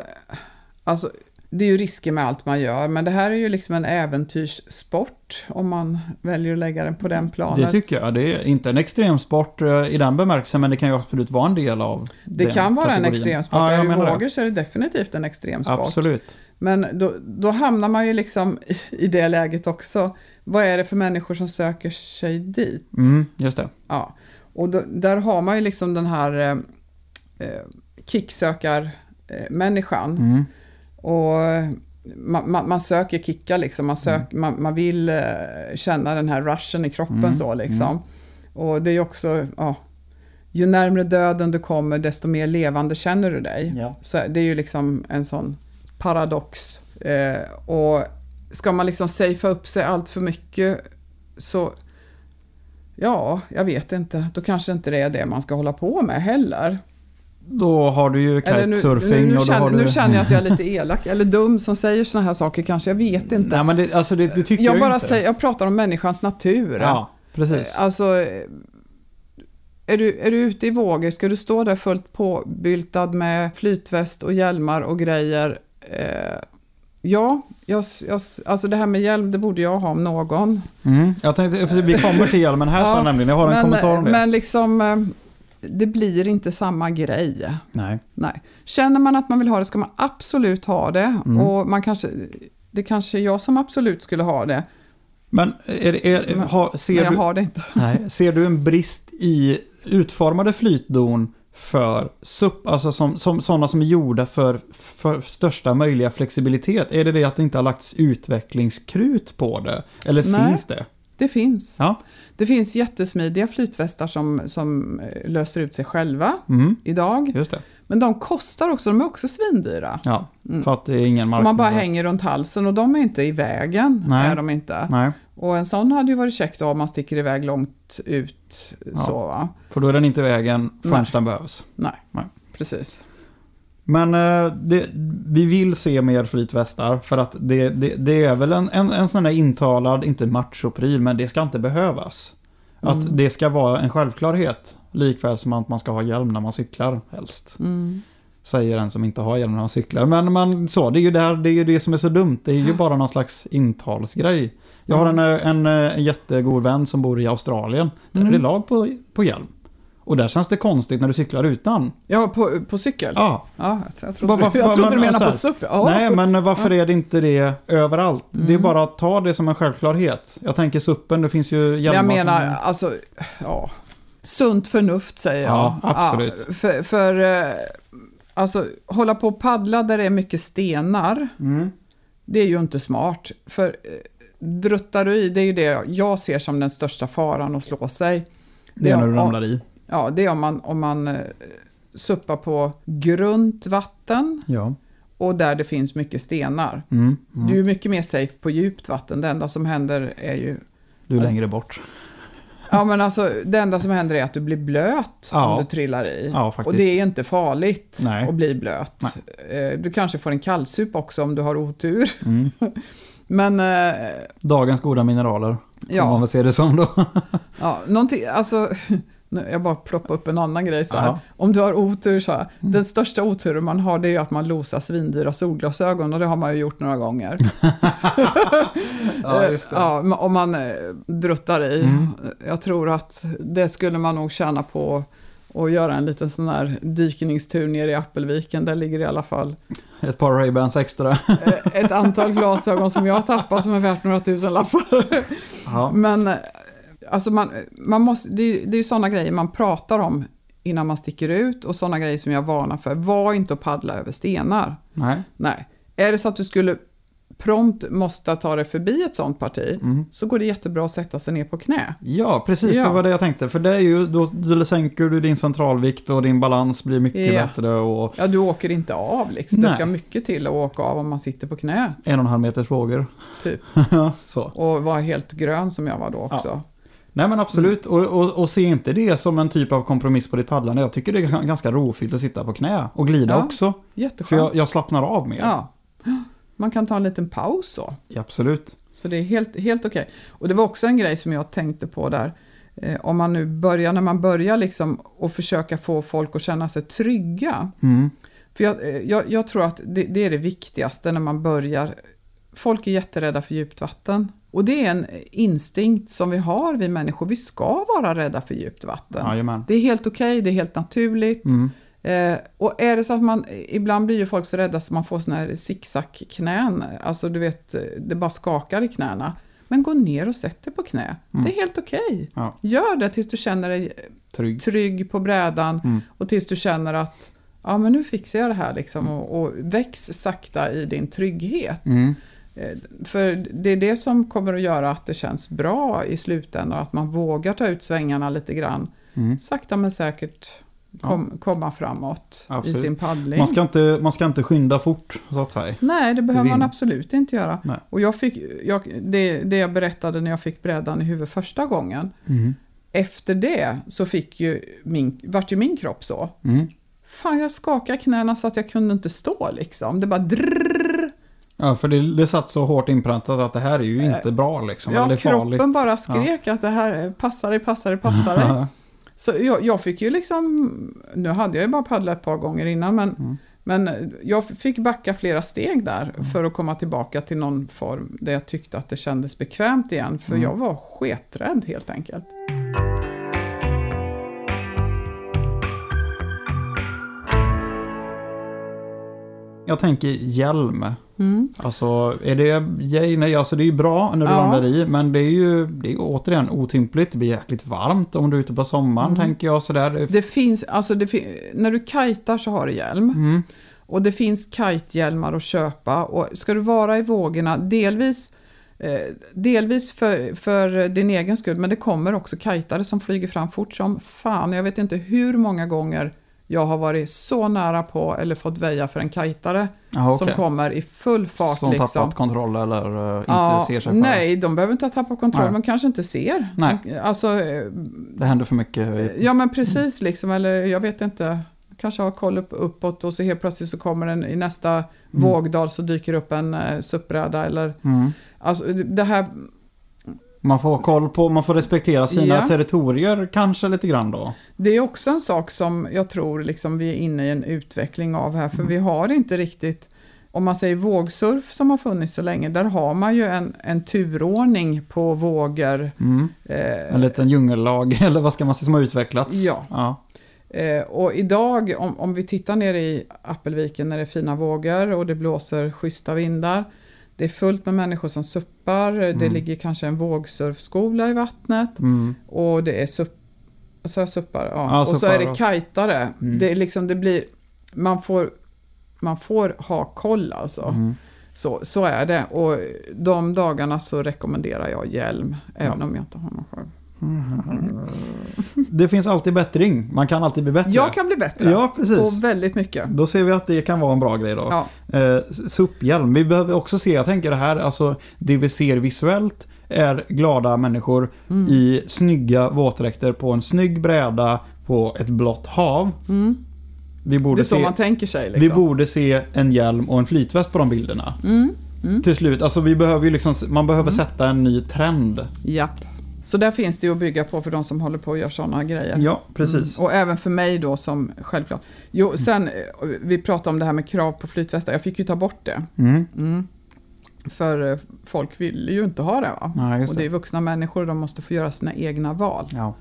alltså det är ju risker med allt man gör, men det här är ju liksom en äventyrssport om man väljer att lägga den på den planet. Det tycker jag. Det är inte en extremsport eh, i den bemärkelsen, men det kan ju absolut vara en del av Det den kan vara en kategorin. extremsport. Ja, jag menar det. vågar så är det definitivt en extremsport. Absolut. Men då, då hamnar man ju liksom i- det läget också. Vad är det för människor som söker sig dit? Mm, just det. Ja, och då, där har man ju liksom den här eh, eh, kicksökar-människan. Mm. Och man, man, man söker kickar liksom, man, sök, man, man vill eh, känna den här rushen i kroppen Mm, så liksom. Och det är ju också, ja, ju närmare döden du kommer desto mer levande känner du dig. Ja. Så det är ju liksom en sån paradox. Eh, och ska man liksom safea upp sig allt för mycket så Ja, jag vet inte. Då kanske inte det är det man ska hålla på med heller. Då har du ju Eller nu, kitesurfing nu, nu, och då känner, har du... nu känner jag att jag är lite elak eller dum som säger såna här saker kanske. Jag vet inte. Nej, men det, alltså det, det tycker jag, jag bara inte. säger, jag pratar om människans natur. Ja, precis. Alltså, eh, är du, är du ute i vågor, ska du stå där fullt påbyltad med flytväst och hjälmar och grejer? Eh, ja, jag, jag, alltså det här med hjälm, det borde jag ha om någon. Mm. Jag tänkte, vi kommer till hjälmen här Ja, sen nämligen. Jag har en men, kommentar om det. Men liksom, eh, det blir inte samma grej. Nej. Nej. Känner man att man vill ha det ska man absolut ha det. Mm. Och man kanske, det kanske är jag som absolut skulle ha det. Men är, är, Men- ser, men jag du, har det inte. nej, ser du en brist i utformade flytdon för SUP, alltså som, som, sådana som är gjorda för, för största möjliga flexibilitet? Är det det att det inte har lagts utvecklingskrut på det? Eller Nej. finns det? Det finns. Ja. Det finns jättesmidiga flytvästar som, som eh, löser ut sig själva Mm, idag. just det. Men de kostar också, de är också svindyra. Ja, Mm. för att det är ingen Som marknad. man bara hänger runt halsen och de är inte i vägen. Nej. Är de inte. Nej, Och en sån hade ju varit käckt om man sticker iväg långt ut. Ja. Så, va? för då är den inte i vägen förrän Nej. den behövs. Nej, Nej. precis. Men eh, det, vi vill se mer flytvästar för att det, det, det är väl en, en, en sån här intalad, inte machopryl, men det ska inte behövas. Att Mm. det ska vara en självklarhet. Likväl som att man ska ha hjälm när man cyklar helst. Mm. Säger den som inte har hjälm när man cyklar. Men man, så, det är ju där, det, är ju det som är så dumt. Det är ju bara någon slags intalsgrej. Jag har en, eh, en, en jättegod vän som bor i Australien. Där Mm. är det lag på, på hjälm. Och där känns det konstigt när du cyklar utan. Ja, på, på cykel? Ja, Ja, jag trodde, vad- jag trodde men, du menade på SUP. Ja. Nej, men varför är det inte det överallt? Det är Mm. bara att ta det som en självklarhet. Jag tänker suppen, det finns ju hjälmar. jag som- menar, alltså, ja. Sunt förnuft säger jag. Ja, absolut. Ja, för, för eh, alltså, hålla på och paddla där det är mycket stenar, Mm. det är ju inte smart. För eh, druttar du i, det är ju det jag ser som den största faran att slå sig. Det är när du ramlar i. Ja, det är om man, om man eh, suppar på grunt vatten Ja. och där det finns mycket stenar. Mm. Du är Mm. mycket mer safe på djupt vatten. Det enda som händer är ju Du är längre bort. Ja, men alltså det enda som händer är att du blir blöt Ja. om du trillar i. Ja, och det är inte farligt Nej. att bli blöt. Eh, Du kanske får en kallsup också om du har otur. Mm. Men eh, Dagens goda mineraler. Får man ja, väl se det som då. ja, någonting, alltså, jag bara ploppar upp en annan grej så här. Ja. Om du har otur så här, den största oturen man har det är ju att man losar svindyra solglasögon och det har man ju gjort några gånger. ja, just det. Ja, ma- om man eh, druttar i. Mm. Jag tror att det skulle man nog tjäna på att göra en liten sån här dykningstur ner i Appelviken. Där ligger i alla fall Ett par Ray-Bans extra. eh, ett antal glasögon som jag har tappat som är värt några tusen lappar. Ja. Men eh, alltså man, man måste, det, är- det är ju sådana grejer man pratar om innan man sticker ut och sådana grejer som jag varnar för. Var inte att paddla över stenar. Nej. Nej. Är det så att du skulle prompt måste ta dig förbi ett sånt parti Mm. så går det jättebra att sätta sig ner på knä. Ja, precis. Ja. Det var det jag tänkte. För det är ju, då, då sänker du din centralvikt och din balans blir mycket Ja. bättre. Och Ja, du åker inte av liksom. Det Nej. ska mycket till att åka av om man sitter på knä, en och en halv meters vågor. typ. Ja, så. Och vara helt grön som jag var då också. Nej men absolut, och, och, och se inte det som en typ av kompromiss på ditt paddlande. Jag tycker det är ganska rofyllt att sitta på knä och glida Ja. också. För Jätteskönt. jag, jag slappnar av mer. Ja. Man kan ta en liten paus så. Ja, Absolut. Så det är helt, helt okej. Och det var också en grej som jag tänkte på där. Eh, om man nu börjar, när man börjar liksom och försöka få folk att känna sig trygga. Mm. För jag, eh, jag, jag tror att det, det är det viktigaste när man börjar. Folk är jätterädda för djupt vatten. Och det är en instinkt som vi har, vi människor. Vi ska vara rädda för djupt vatten. Jajamän. Det är helt okej, det är helt naturligt. Mm. Eh, och är det så att man, ibland blir ju folk så rädda så man får såna här zigzag-knän. Alltså du vet, det bara skakar i knäna. Men gå ner och sätt dig på knä. Mm. Det är helt okej. Ja. Gör det tills du känner dig Trygg. trygg på brädan Mm. och tills du känner att ja, men nu fixar jag det här liksom och, och väx sakta i din trygghet. Mm. Eh, För det är det som kommer att göra att det känns bra i slutändan och att man vågar ta ut svängarna lite grann. Mm. Sakta men säkert kom, komma framåt Absolut. i sin paddling. Man, ska inte, man ska inte skynda fort, så att säga. Nej, det behöver man absolut inte göra. Nej. Och jag fick, jag, det, det jag berättade när jag fick brädan i huvudet första gången. Mm. Efter det så fick ju min, vart ju min kropp så. Mm. Fan, jag skakade knäna så att jag kunde inte stå liksom. Det bara drrrr. Ja, för det, det satt så hårt inpräntat att det här är ju inte bra liksom. eller Ja, farligt. kroppen bara skrek att det här är passar dig, passar dig, passar dig. Så jag, jag fick ju liksom, nu hade jag ju bara paddlat ett par gånger innan, men, Mm. men jag fick backa flera steg där för att komma tillbaka till någon form där jag tyckte att det kändes bekvämt igen, för Mm. jag var sketrädd helt enkelt. Jag tänker hjälm. Mm. Alltså, är det yay? Nej, alltså det är ju bra när du Ja. ramlar i, men det är ju det är återigen otympligt. Det blir jäkligt varmt om du är ute på sommaren, Mm. tänker jag sådär. Det finns, alltså det fin- när du kajtar så har du hjälm. Mm. Och det finns kitehjälmar att köpa. Och ska du vara i vågorna, delvis, eh, delvis för, för din egen skull, men det kommer också kitare som flyger fram fort som fan. Jag vet inte hur många gånger jag har varit så nära på eller fått väja för en kitare Ja, som okej. kommer i full fart. Som liksom. tappat kontroll eller uh, inte Ja, ser sig för. nej, de behöver inte ha tappat kontroll, Nej. men kanske inte ser. Nej. Alltså, eh, Det händer för mycket. Ja men precis liksom, eller jag vet inte. Kanske har koll upp, uppåt och så helt plötsligt så kommer den i nästa vågdal så dyker upp en eh, SUP-bräda eller Mm. alltså det här, Man får koll på, man får respektera sina Ja. territorier kanske lite grann då. det är också en sak som jag tror liksom vi är inne i en utveckling av här för vi har inte riktigt om man säger vågsurf som har funnits så länge, där har man ju en, en turordning på vågor. Mm. Eh, En liten djungellag, eller vad ska man säga, som har utvecklats. Ja. ja. Eh, och idag, om, om vi tittar ner i Appelviken när det är fina vågor och det blåser schyssta vindar. Det är fullt med människor som suppar, det ligger kanske en vågsurfskola i vattnet Mm. och det är supp, så jag suppar, ja. Ja, och så suppar är det kajtare. Mm. Det, är liksom, det blir, man får, man får ha koll alltså. Mm. Så, så är det och de dagarna så rekommenderar jag hjälm, även om jag inte har någon själv. Det finns alltid bättring. Man kan alltid bli bättre. Jag kan bli bättre Ja, precis. på väldigt mycket. Då ser vi att det kan vara en bra grej då. Ja. Eh, SUP-hjälm. Vi behöver också se, jag tänker det här, alltså det vi ser visuellt är glada människor Mm. i snygga våtdräkter på en snygg bräda på ett blått hav. Mm. Vi Det borde, är så se, man tänker sig. Liksom. vi borde se en hjälm och en flytväst på de bilderna. Mm. Mm. Till slut, alltså vi behöver ju liksom, man behöver sätta en ny trend. Japp. Så där finns det ju att bygga på för de som håller på och gör sådana grejer. Ja, precis. Mm. Och även för mig då som självklart. Jo, sen, eh, vi pratade om det här med krav på flytvästar. Jag fick ju ta bort det. Mm. Mm. För eh, folk vill ju inte ha det. Va? Ja, just Och det det. är vuxna människor och de måste få göra sina egna val. Ja.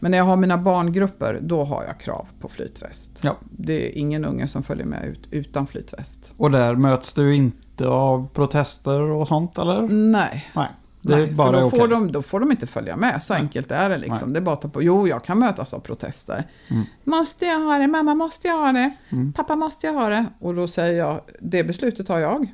Men när jag har mina barngrupper, då har jag krav på flytväst. Ja. Det är ingen unge som följer med ut utan flytväst. Och där möts du inte av protester och sånt, eller? Nej, Nej. Det Nej, bara för då, får de, då får de inte följa med. Så Nej. enkelt är det liksom. Nej. Det är bara att ta på. Jo, jag kan mötas av protester. Mm. Måste jag ha det? Mamma, måste jag ha det? Mm. Pappa, måste jag ha det? Och då säger jag, det beslutet har jag.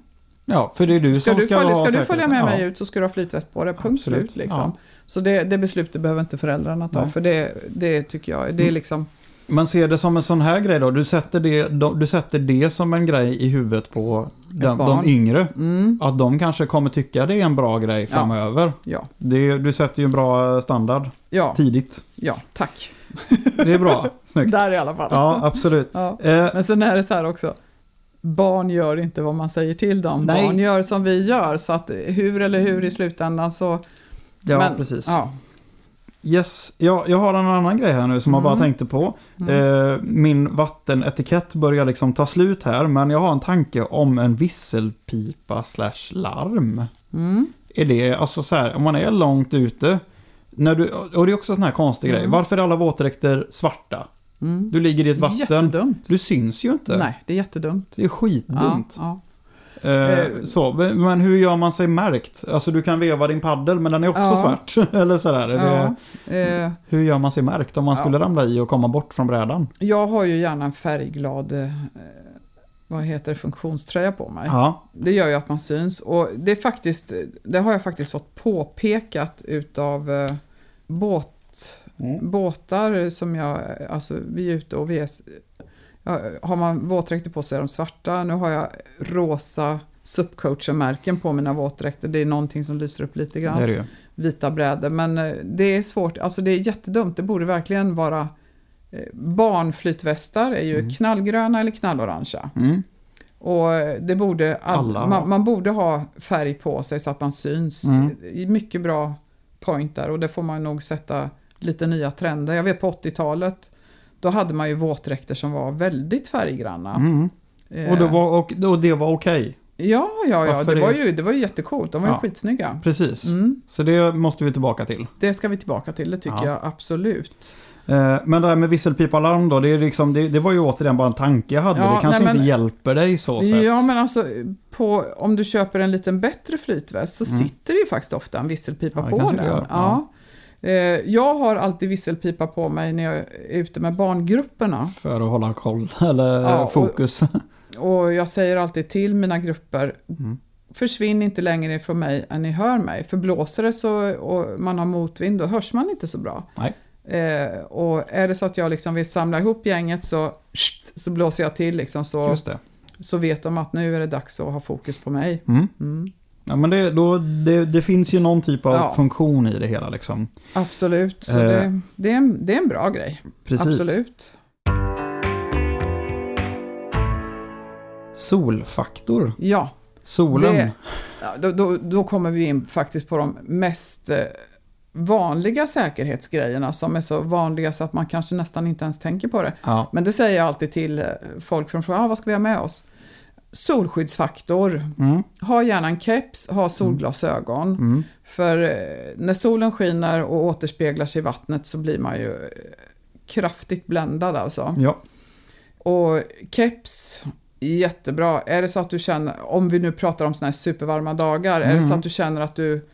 Ja, för det är du Ska som du ska följa, ska du följa med ja. mig ut så ska du ha flytväst på det. Punkt Absolut. slut. Liksom. Ja. Så det, det beslutet behöver inte föräldrarna ta. Nej. För det, det tycker jag, det är Mm. liksom... Man ser det som en sån här grej då. Du sätter det, de- du sätter det som en grej i huvudet på de, barn. de yngre. Mm, Att de kanske kommer tycka det är en bra grej Ja. framöver. ja, Det, du sätter ju en bra standard ja, tidigt. ja, tack. Det är bra. Snyggt. Där i alla fall. Ja, absolut. Ja. Eh, Men sen är det så här också. Barn gör inte vad man säger till dem. Nej. Barn gör som vi gör. Så att hur eller hur i slutändan så... ja, men- precis. Ja. Yes, ja, jag har en annan grej här nu som jag Mm. bara tänkte på. Mm. Eh, min vattenetikett börjar liksom ta slut här, men jag har en tanke om en visselpipa slash larm. Mm. Är det, alltså så här, om man är långt ute, när du, och det är också en sån här konstig Mm. grej. Varför är alla våtdräkter svarta? Mm. Du ligger i ett vatten, Jättedumt. du syns ju inte. Nej, det är jättedumt. Det är skitdumt. Ja, Eh, Eh. så, men hur gör man sig märkt? Alltså du kan veva din paddel men den är också Ja. svart. Eller sådär. Är ja. det. Eh, hur gör man sig märkt om man Ja. skulle ramla i och komma bort från brädan? jag har ju gärna en färgglad eh, vad heter det, funktionströja på mig. Ja. Det gör ju att man syns. Och det, är faktiskt, det har jag faktiskt fått påpekat utav eh, båt, Mm. båtar som jag, alltså vi är ute och vi är, har man våtdräkter på sig är de svarta. Nu har jag rosa subcoacher-märken på mina våtdräkter. Det är någonting som lyser upp lite grann. Det det. Vita brädor. Men eh, det är svårt, alltså det är jättedumt. Det borde verkligen vara eh, Barnflytvästar är ju Mm. knallgröna eller knallorangea. Mm. Och eh, det borde all, man, man borde ha färg på sig så att man syns. Mm. Mycket bra point där och det får man nog sätta lite nya trender. Jag vet på 80-talet då hade man ju våtdräkter som var väldigt färggranna. Mm. Eh, Och, det var, och, och det var okej. Ja, ja, ja. Det det- var, ju, det var ju jättecoolt. De var ju Ja. skitsnygga. Precis. Mm, Så det måste vi tillbaka till. det ska vi tillbaka till, det tycker Ja. jag absolut. Eh, Men det här med visselpipalarm då, det, är liksom, det, det var ju återigen bara en tanke jag hade. Ja, det kanske nej, men- inte hjälper dig så sett. Ja, men alltså på, om du köper en liten bättre flytväst så Mm. sitter det ju faktiskt ofta en visselpipa Ja, på den. gör, Ja. Eh, Jag har alltid visselpipa på mig när jag är ute med barngrupperna. För att hålla koll, eller Ja, och- fokus. Och jag säger alltid till mina grupper, Mm. försvinn inte längre ifrån mig än ni hör mig. För blåser det så, och man har motvind, då hörs man inte så bra. Nej. Eh, och är det så att jag liksom vill samla ihop gänget så, så blåser jag till liksom så, så vet de att nu är det dags att ha fokus på mig. Mm. Mm. Ja, men det, då, det, det finns ju någon typ av Ja. funktion i det hela liksom. Absolut, så Eh. det, det, är en, det är en bra grej. Precis. Absolut. Solfaktor. Ja, Solen. Det- då, då, då kommer vi in faktiskt på de mest eh, vanliga säkerhetsgrejerna som är så vanliga så att man kanske nästan inte ens tänker på det. Ja. Men det säger jag alltid till eh, folk från ah, vad ska vi ha med oss? Solskyddsfaktor, Mm. ha gärna en keps, ha solglasögon. Mm. För eh, när solen skiner och återspeglar sig i vattnet så blir man ju eh, kraftigt bländad alltså. Ja. Och keps, jättebra. Är det så att du känner, om vi nu pratar om såna här supervarma dagar, är det Mm. så att du känner att du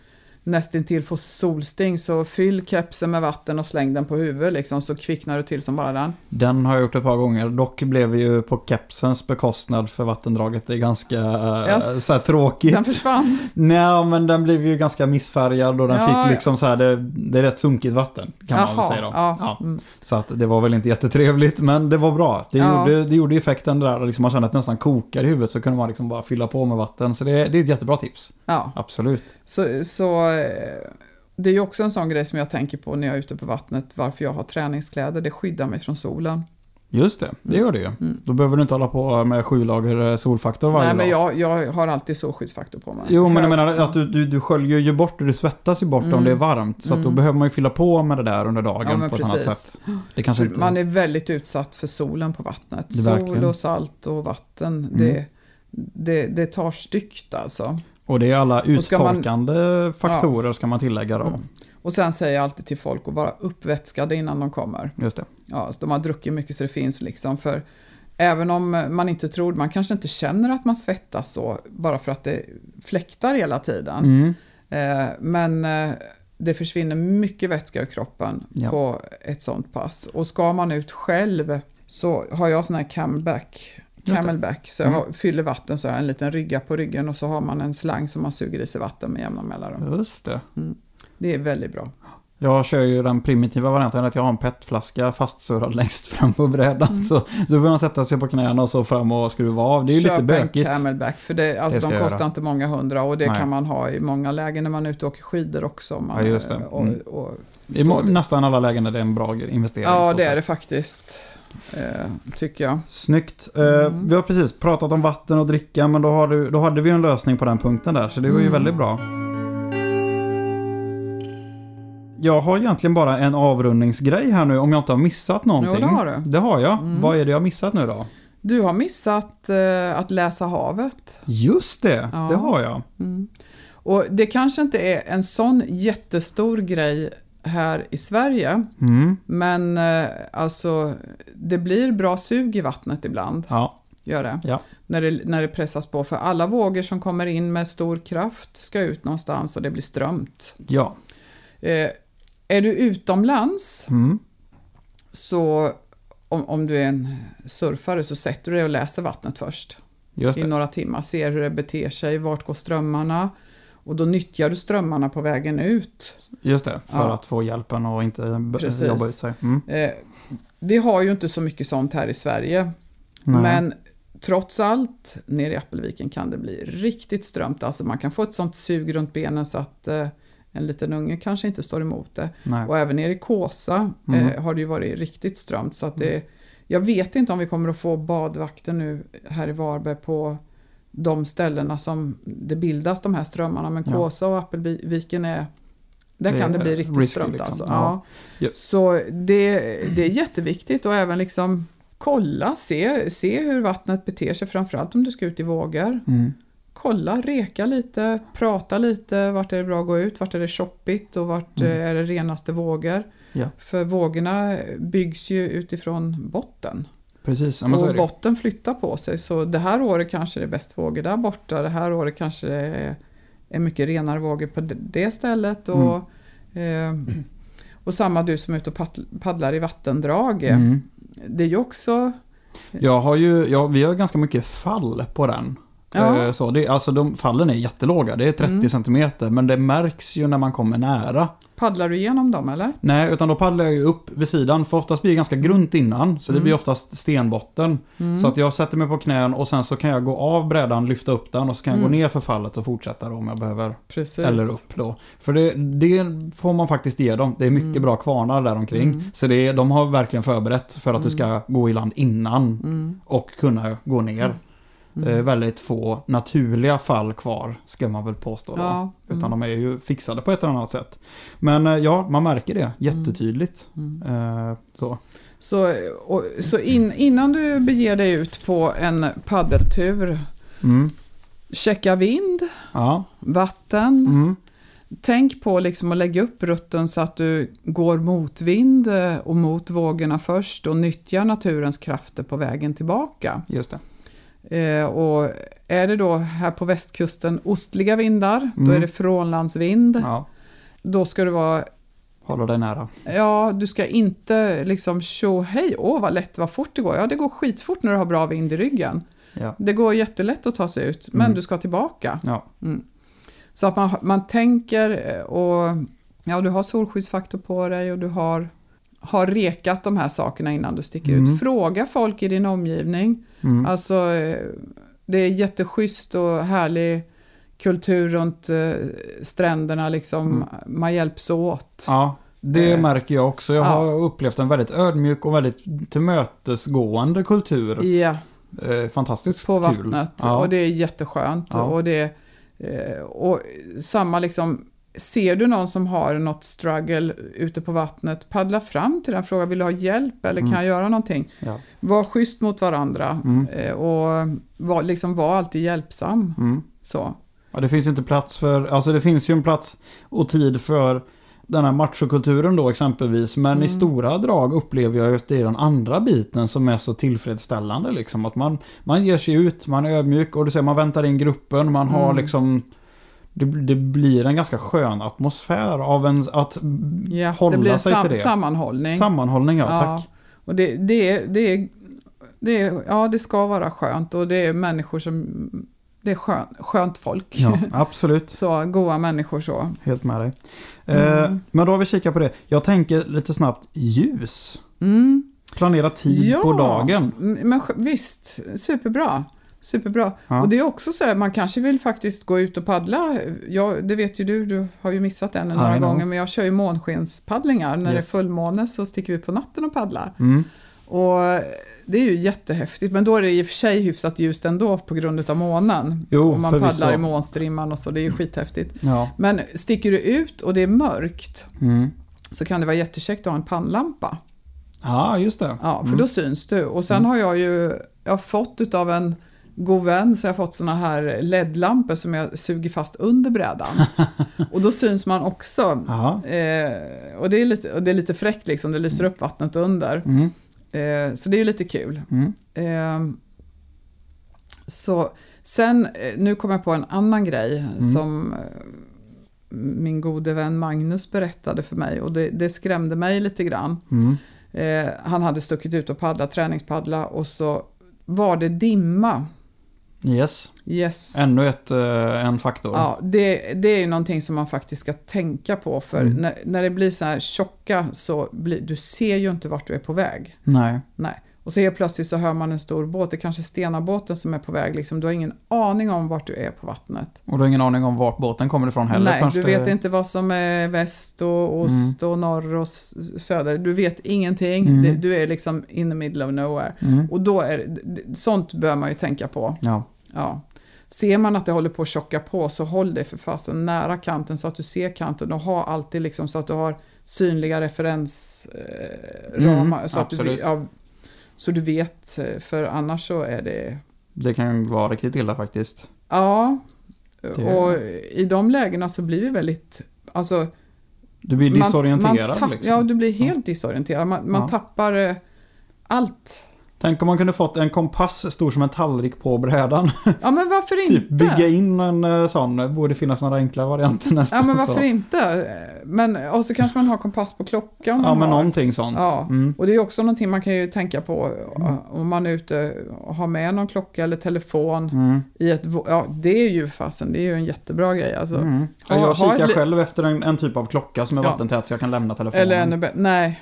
nästintill får solsting så fyll kepsen med vatten och släng den på huvudet liksom så kvicknar du till som bara den. Den har jag gjort ett par gånger. Dock blev vi ju på kepsens bekostnad för vattendraget. Det är ganska äh, Yes. så tråkigt. Den försvann. Nej, men den blev ju ganska missfärgad och den Ja, fick liksom så här, det, det är rätt sunkigt vatten kan man väl säga då. ja. Ja. Mm. Så att det var väl inte jättetrevligt, men det var bra. Det, gjorde, det gjorde effekten där, liksom man kände att det nästan kokar i huvudet så kunde man liksom bara fylla på med vatten. Så det, det är ett jättebra tips. ja. Absolut. Så, så eh, det är ju också en sån grej som jag tänker på när jag är ute på vattnet, varför jag har träningskläder. Det skyddar mig från solen. Just det, det gör det ju. Mm. Då behöver du inte hålla på med sju lager eh, solfaktor varje Nej, men dag. jag, jag har alltid solskyddsfaktor på mig. Jo, men jag menar att du, du, du sköljer ju bort och du svettas ju bort om Mm. det är varmt. Så att då Mm. behöver man ju fylla på med det där under dagen Ja, på ett annat precis. sätt. Det kanske inte... Man är väldigt utsatt för solen på vattnet. Sol. Mm. och salt och vatten, det, det, det tar styggt alltså. Och det är alla ska man- uttorkande faktorer ska man tillägga då. Mm. Och sen säger jag alltid till folk att vara uppvätskade innan de kommer. Just det. Ja, så de har druckit mycket så det finns liksom. För även om man inte tror, man kanske inte känner att man svettas så, bara för att det fläktar hela tiden. Mm. Eh, men eh, det försvinner mycket vätska ur kroppen Ja. på ett sånt pass. Och ska man ut själv så har jag sån här camelback, det. Camelback så jag Mm. fyller vatten så har jag en liten rygga på ryggen och så har man en slang som man suger i sig vatten med jämna mellanrum. Just det. Det är väldigt bra. Jag kör ju den primitiva varianten att jag har en petflaska fastsurrad längst fram på brädan. Mm. Så, så får man sätta sig på knäna och så fram och skruva av. Det är ju Köp lite bökigt. en camelback för det, alltså Det de kostar göra. inte många hundra och det Nej. kan man ha i många lägen när man är ute och åker skidor också. Man, Ja, just det. Och, Mm. och, I må- så- nästan alla lägen är det en bra investering. ja, det är det faktiskt. Eh, tycker jag. Snyggt. Eh, Mm. Vi har precis pratat om vatten och dricka, men då, har du, då hade vi en lösning på den punkten där, så det var ju Mm. väldigt bra. Jag har egentligen bara en avrundningsgrej här nu, om jag inte har missat någonting. Jo, det har du. Det har jag. Mm. Vad är det jag har missat nu då? Du har missat eh, att läsa havet. Just det, Ja. det har jag. Mm. Och det kanske inte är en sån jättestor grej här i Sverige, Mm. men eh, alltså det blir bra sug i vattnet ibland, Ja, gör det. Ja. När, det. när det pressas på, för alla vågor som kommer in med stor kraft ska ut någonstans och det blir strömt. ja. Eh, är du utomlands, Mm. så om, om du är en surfare så sätter du dig och läser vattnet först. I några timmar, ser hur det beter sig, vart går strömmarna och då nyttjar du strömmarna på vägen ut. Just det, för Ja. att få hjälpen och inte Precis. jobba ut sig. Mm. Eh, vi har ju inte så mycket sånt här i Sverige, Nej. men trots allt, nere i Appelviken kan det bli riktigt strömt. Alltså man kan få ett sånt sug runt benen så att eh, en liten unge kanske inte står emot det. Nej. Och även nere i Kåsa Mm. eh, har det ju varit riktigt strömt. Så att det, jag vet inte om vi kommer att få badvakter nu här i Varberg på de ställena som det bildas de här strömmarna. Men. Kåsa och Appelviken är... Där Det kan det bli riktigt strömt liksom. alltså. Ja. Ja. Ja. Så det, det är jätteviktigt och även liksom kolla, se, se hur vattnet beter sig. Framförallt om du ska ut i vågor. Mm. Kolla, reka lite, prata lite. Vart är det bra att gå ut? Vart är det shoppigt? Och vart Mm. eh, är det renaste vågor? Ja. För vågorna byggs ju utifrån botten. Precis, ja, och botten flyttar på sig. Så det här året kanske det är bäst vågor där borta. Det här året kanske det är, mycket renare vågor på det- stället. Och, eh, och samma du som är ute och paddl- paddlar i vattendrag. Mm. Det är ju också... Jag har ju, ja, vi har ganska mycket fall på den. Ja. Eh, Så det, alltså de fallen är jättelåga, det är 30 Mm. centimeter, men det märks ju när man kommer nära. Paddlar du igenom dem eller? Nej, utan då paddlar jag upp vid sidan, för oftast blir det ganska grunt innan, så det Mm. blir oftast stenbotten. Mm. Så att jag sätter mig på knän och sen så kan jag gå av brädan, lyfta upp den och så kan jag Mm. gå ner för fallet och fortsätta då om jag behöver. Precis. Eller upp då. För det, det får man faktiskt ge dem. Det är mycket Mm. bra kvarnar där omkring. Mm. Så det, de har verkligen förberett för att du ska gå i land innan Mm. och kunna gå ner. Mm. Eh, väldigt få naturliga fall kvar, ska man väl påstå då. Ja. Utan Mm. de är ju fixade på ett eller annat sätt. Men eh, ja, man märker det jättetydligt. Mm. Eh, så. Så, och, så in, innan du beger dig ut på en paddeltur, Mm. checka vind, Ja. vatten. Mm. Tänk på liksom att lägga upp rutten så att du går mot vind och mot vågorna först och nyttjar naturens krafter på vägen tillbaka. Just det. Eh, och är det då här på västkusten ostliga vindar, då Mm. är det frånlandsvind. Ja. Då ska du vara Hålla dig nära. Ja, du ska inte liksom tjo hej, åh vad lätt, vad fort det går. Ja, det går skitfort när du har bra vind i ryggen. Ja. Det går jättelätt att ta sig ut, men Mm. du ska tillbaka. Ja. Så att man, man tänker eh, och ja, du har solskyddsfaktor på dig och du har, har rekat de här sakerna innan du sticker Mm. ut. Fråga folk i din omgivning. Mm. Alltså, eh, det är jätteschysst och härlig kultur runt eh, stränderna liksom. Mm. Man hjälps åt. Ja, det Eh, märker jag också. Jag ja. har upplevt en väldigt ödmjuk och väldigt tillmötesgående kultur. Ja, Eh, fantastiskt på kul. vattnet. Ja. Och det är jätteskönt. Ja. Och, det, eh, och samma liksom, ser du någon som har något struggle ute på vattnet, paddla fram till den, fråga vill du ha hjälp eller kan Mm. jag göra någonting? Ja. Var schysst mot varandra Mm. eh, och var, liksom, var alltid hjälpsam. Mm. Så. Ja, det finns ju inte plats för, alltså det finns ju en plats och tid för den här machokulturen då exempelvis. Men Mm. i stora drag upplever jag att det är den andra biten som är så tillfredsställande. Liksom. Att man, man ger sig ut, man är ödmjuk och du ser, man väntar in gruppen, man har Mm. liksom det, det blir en ganska skön atmosfär av en, att Ja, hålla det blir en sig sam- till det. sammanhållning. Sammanhållning, ja, tack. Och det, det, är, det, är, det, är, ja, det ska vara skönt och det är människor som... Det är skön, skönt folk. Ja, absolut. Så goa människor så. Helt med dig. Eh, Mm. men då har vi kikat på det. Jag tänker lite snabbt ljus. Mm. Planera tid på dagen. Men visst, superbra. Superbra. Ja. Och det är också så här, man kanske vill faktiskt gå ut och paddla. Ja, det vet ju du, du har ju missat den I några know. gånger, men jag kör ju månskenspaddlingar. När Yes. det är fullmåne så sticker vi ut på natten och paddlar. Mm. Och det är ju jättehäftigt, men då är det i och för sig hyfsat ljust ändå på grund av månen. Jo, och man paddlar i månstrimman och så, det är ju skithäftigt. Ja. Men sticker du ut och det är mörkt Mm. så kan det vara jättekäckt att ha en pannlampa. Ja, just det. Ja, för Mm. då syns du. Och sen har jag ju jag har fått utav en god vän så jag har fått såna här LED-lampor som jag suger fast under brädan. och då syns man också. Eh, och, det är lite, och det är lite fräckt liksom, det lyser upp vattnet under. Mm. Eh, så det är lite kul. Mm. Eh, så sen, eh, nu kommer jag på en annan grej Mm. som eh, min gode vän Magnus berättade för mig och det, det skrämde mig lite grann. Mm. Eh, han hade stuckit ut och paddlat, träningspaddla och så var det dimma. Yes. Yes. Ännu ett, eh, en faktor. Ja, det, det är ju någonting som man faktiskt ska tänka på för Mm. när, när det blir så här tjocka så blir, du ser ju inte vart du är på väg. Nej. Nej. Och så helt plötsligt så hör man en stor båt, det är kanske Stenabåten som är på väg, liksom. du har ingen aning om vart du är på vattnet. Och du har ingen aning om vart båten kommer ifrån heller. Nej, kanske du vet inte vad som är väst och ost och norr och söder. Du vet ingenting, Mm. Du är liksom in the middle of nowhere. Mm. Och då är det- sånt bör man ju tänka på. Ja. Ja. Ser man att det håller på att tjocka på så håll dig för fasen nära kanten så att du ser kanten och ha alltid liksom så att du har synliga referensramar. Eh, Mm, så, att du, ja, så du vet, eh, för annars så är det... Det kan vara riktigt illa faktiskt. Ja, Det- och i de lägena så blir vi väldigt... Alltså, Du blir man- disorienterad man tapp- liksom. Ja, du blir helt disorienterad. Man, man Ja. tappar eh, allt. Tänk om man kunde fått en kompass stor som en tallrik på brädan. Ja, men varför inte? typ bygga in en eh, sån. Borde finnas några enkla varianter nästan. Ja, men varför så. inte? Men, och så kanske man har kompass på klockan. Ja, men har. någonting sånt. Ja. Mm. Och det är också någonting man kan ju tänka på eh, om man är ute och har med någon klocka eller telefon Mm. i ett... Ja, det är ju fasen, det är ju en jättebra grej alltså. Mm. Ja, Ha- jag ha kikar ett li- själv efter en, en typ av klocka som är Ja. vattentät så jag kan lämna telefonen. Eller ännu bättre, nej.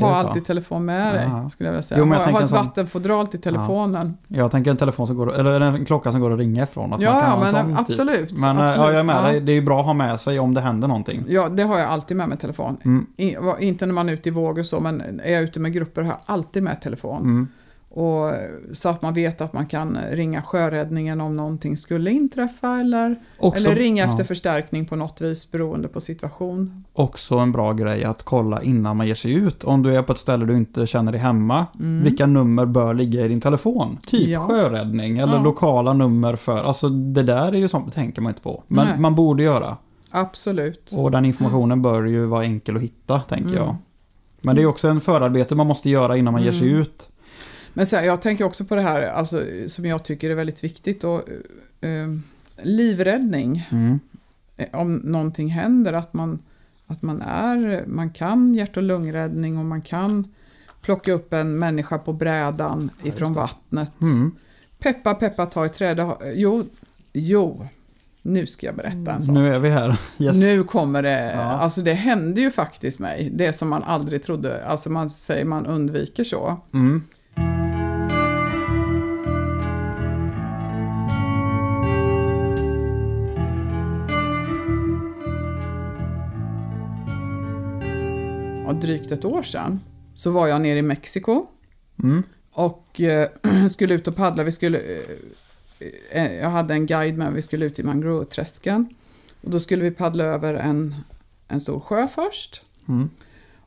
Ha alltid telefon med dig, Aha. skulle jag vilja säga. Jo, jag ha, ett sån- vattenfodral till telefonen. Jag tänker en telefon som går, eller en klocka som går att ringa ifrån. Att Ja, man kan ja, men sån absolut, Typ. Men eh, absolut, ja, jag är med ja. dig. Det är ju bra att ha med sig om det händer någonting. Ja, det har jag alltid med mig telefon. Mm. I, va- inte när man är ute i vågor så, men är jag ute med grupper har jag alltid med telefon. Mm. Och, så att man vet att man kan ringa sjöräddningen om någonting skulle inträffa eller, Också, eller ringa ja, efter förstärkning på något vis beroende på situation. också en bra grej att kolla innan man ger sig ut. Om du är på ett ställe du inte känner dig hemma. Vilka nummer bör ligga i din telefon? Typ Mm. Ja. sjöräddning eller Ja. lokala nummer för... Alltså det där är ju sånt det tänker man inte på. Men Nej. man borde göra. Absolut. Och den informationen bör ju vara enkel att hitta, tänker Mm. jag. Men det är också en förarbete man måste göra innan man ger sig Mm. ut. Men här, jag tänker också på det här alltså, som jag tycker är väldigt viktigt. Och, eh, livräddning, Mm. eh, om någonting händer, att man, att man är, man kan hjärt och lungräddning och man kan plocka upp en människa på brädan just ifrån vattnet. Mm. Peppa, peppa, ta i har- Jo, jo, nu ska jag berätta en sak. Nu är vi här. Yes. Nu kommer det, Ja. alltså det hände ju faktiskt mig, det som man aldrig trodde, alltså man säger man undviker så. Mm. Drygt ett år sedan, så var jag nere i Mexiko Mm. och eh, skulle ut och paddla. Vi skulle, eh, eh, jag hade en guide med, vi skulle ut i mangroveträsken. Och då skulle vi paddla över en, en stor sjö först. Mm.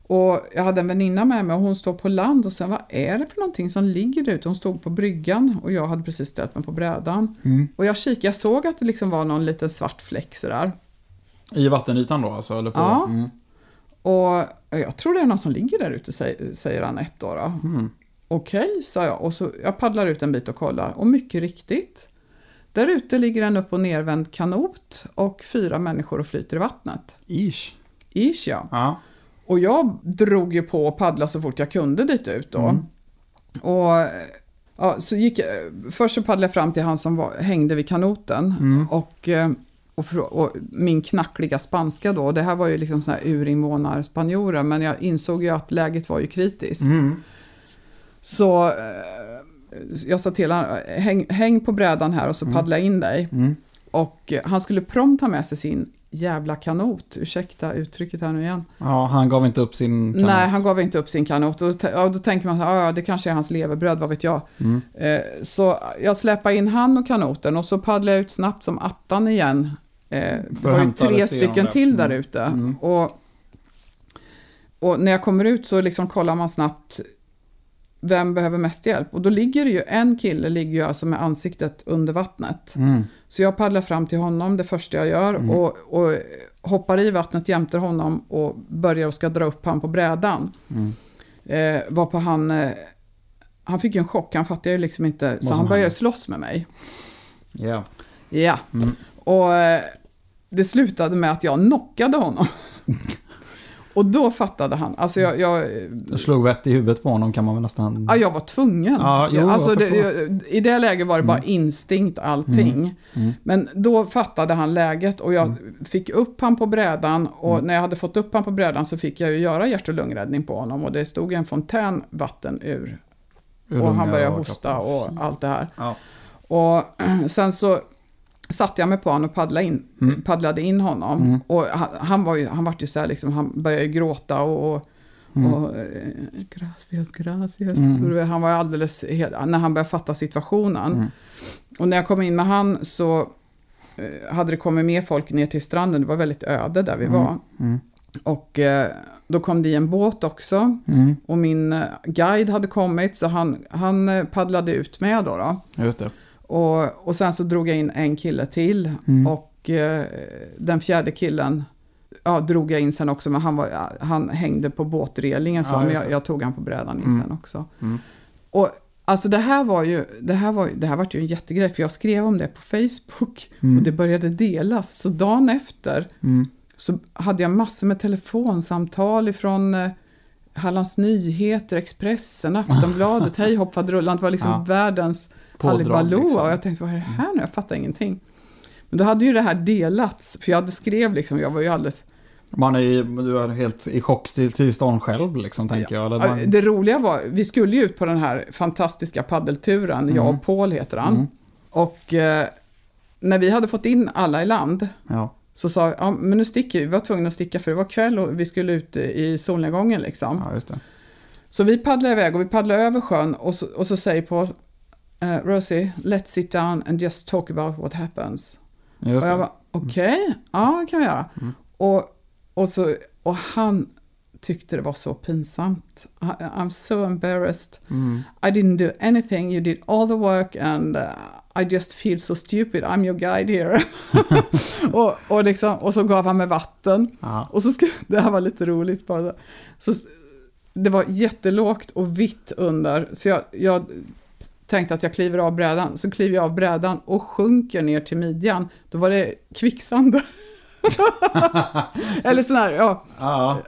Och jag hade en väninna med mig och hon står på land och sen vad är det för någonting som ligger där ute? Hon stod på bryggan och jag hade precis ställt mig på brädan. Mm. Och jag kikade, jag såg att det liksom var någon liten svart fläck sådär. I vattenytan då alltså? Eller på? Ja. Mm. Och jag tror det är någon som ligger där ute, säger, Anette då. då. Mm. Okej, sa jag. Och så jag paddlar ut en bit och kollar. Och mycket riktigt. Där ute ligger en upp och nervänd kanot och fyra människor och flyter i vattnet. Ish. Ish ja. Ja. Och jag drog ju på och paddla så fort jag kunde dit ut då. Mm. Och ja, så gick jag, först så paddlade jag fram till han som var, hängde vid kanoten. Mm. Och, eh, och, och min knackliga spanska då, det här var ju liksom sådana här urinvånarspanjorer, men jag insåg ju att läget var ju kritiskt. Mm. Så eh, jag sa till honom, häng, häng på brädan här och så paddlar jag in dig. Mm. Och eh, han skulle prompt ha med sig sin jävla kanot, ursäkta uttrycket här nu igen. Ja, han gav inte upp sin kanot. Nej, han gav inte upp sin kanot. Och då, ja, då tänker man, ja, ja, det kanske är hans levebröd, vad vet jag. Mm. Eh, så jag släpade in han och kanoten och så paddlade jag ut snabbt som attan igen. Eh, det var ju tre stycken till där Mm. ute. Mm. Och, och när jag kommer ut så liksom kollar man snabbt vem behöver mest hjälp. Och då ligger det ju, en kille ligger ju alltså med ansiktet under vattnet. Mm. Så jag paddlar fram till honom, det första jag gör, Mm. och, och hoppar i vattnet jämte honom och börjar och ska dra upp han på brädan. Mm. Eh, varpå han, eh, han fick ju en chock, han fattade ju liksom inte, så han började hände? slåss med mig. Ja. Ja, Mm. och eh, det slutade med att jag knockade honom. och då fattade han, alltså jag, jag, Jag slog vett i huvudet på honom kan man väl nästan... ja, jag var tvungen. Ja, jo, alltså jag det, jag, I det läget var det bara instinkt allting. Mm. Men då fattade han läget och jag fick upp han på brädan och Mm. när jag hade fått upp han på brädan så fick jag ju göra hjärt och lungräddning på honom och det stod en fontän vatten ur Ur och han började och hosta och allt det här. Ja. Och sen så satte jag mig på honom och paddlade in, Mm. paddlade in honom. Mm. Och han, han var ju, han vart ju så här liksom, han började ju gråta och, och Mm. och, eh, gracias, gracias. Mm. Han var alldeles, när han började fatta situationen. Mm. Och när jag kom in med han så eh, hade det kommit mer folk ner till stranden. Det var väldigt öde där vi Mm. var. Och eh, då kom det i en båt också. Mm. Och min guide hade kommit så han, han paddlade ut med då. då. Just det. Och, och sen så drog jag in en kille till. Mm. Och eh, den fjärde killen ja, drog jag in sen också, men han, var, han hängde på båtrelingen så Ja, men jag, jag tog han på brädan in Mm. sen också. Mm. Och alltså det här var ju, det här var, det här var ju en jättegrej, för jag skrev om det på Facebook Mm. och det började delas. Så dagen efter Mm. så hade jag massor med telefonsamtal ifrån eh, Hallands Nyheter, Expressen, Aftonbladet, Hej hopp faderullan. Det var liksom Ja. världens Hallebaloo liksom. och jag tänkte vad är det här nu? Jag fattar ingenting. Men då hade ju det här delats, för jag hade skrev liksom, jag var ju alldeles... Man är i, du är helt i chocktillstånd själv liksom, tänker jag. Eller man, Det roliga var, vi skulle ju ut på den här fantastiska paddelturen, jag och Paul heter han. Mm. Och eh, när vi hade fått in alla i land ja. så sa ja, men nu sticker vi, vi var tvungna att sticka för det var kväll och vi skulle ut i solnedgången liksom. ja, just det. Så vi paddlar iväg och vi paddlar över sjön och så, och så säger Paul, eh, Rosie, let's sit down and just talk about what happens. Just och jag bara, okej, ja det kan vi göra. Mm. Och, och, så, och han tyckte det var så pinsamt. I, I'm so embarrassed. Mm. I didn't do anything, you did all the work and uh, I just feel so stupid, I'm your guide here. och, och, liksom, och så gav han mig vatten. Ja. Och så ska, det här var lite roligt bara. Så, det var jättelågt och vitt under, så jag, jag tänkte att jag kliver av brädan. Så kliver jag av brädan och sjunker ner till midjan. Då var det kvicksand. Eller sån här, ja. Ja.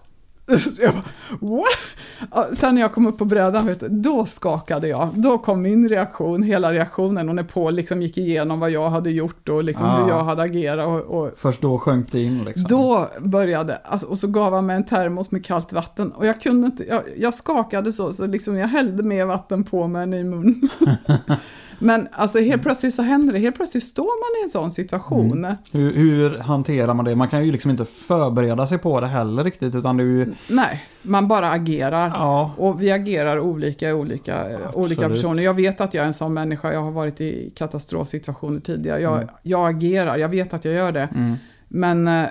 Så jag bara, What? Sen när jag kom upp på brädan, vet du, då skakade jag. Då kom min reaktion, hela reaktionen. Och när Paul liksom gick igenom vad jag hade gjort och liksom Ah. hur jag hade agerat. Och, och Först då sjönk det in liksom. då började, alltså, och så gav han mig en termos med kallt vatten. Och jag kunde inte, jag, jag skakade så, så liksom jag hällde mer vatten på mig än i mun. Men alltså helt plötsligt så händer det. Helt plötsligt står man i en sån situation. Hur, hur hanterar man det? Man kan ju liksom inte förbereda sig på det heller riktigt, utan det är ju... Nej, man bara agerar. Ja, Och vi agerar olika i olika, olika personer. Jag vet att jag är en sån människa. Jag har varit i katastrofsituationer tidigare. Jag, Mm. jag agerar, jag vet att jag gör det. mm. Men eh,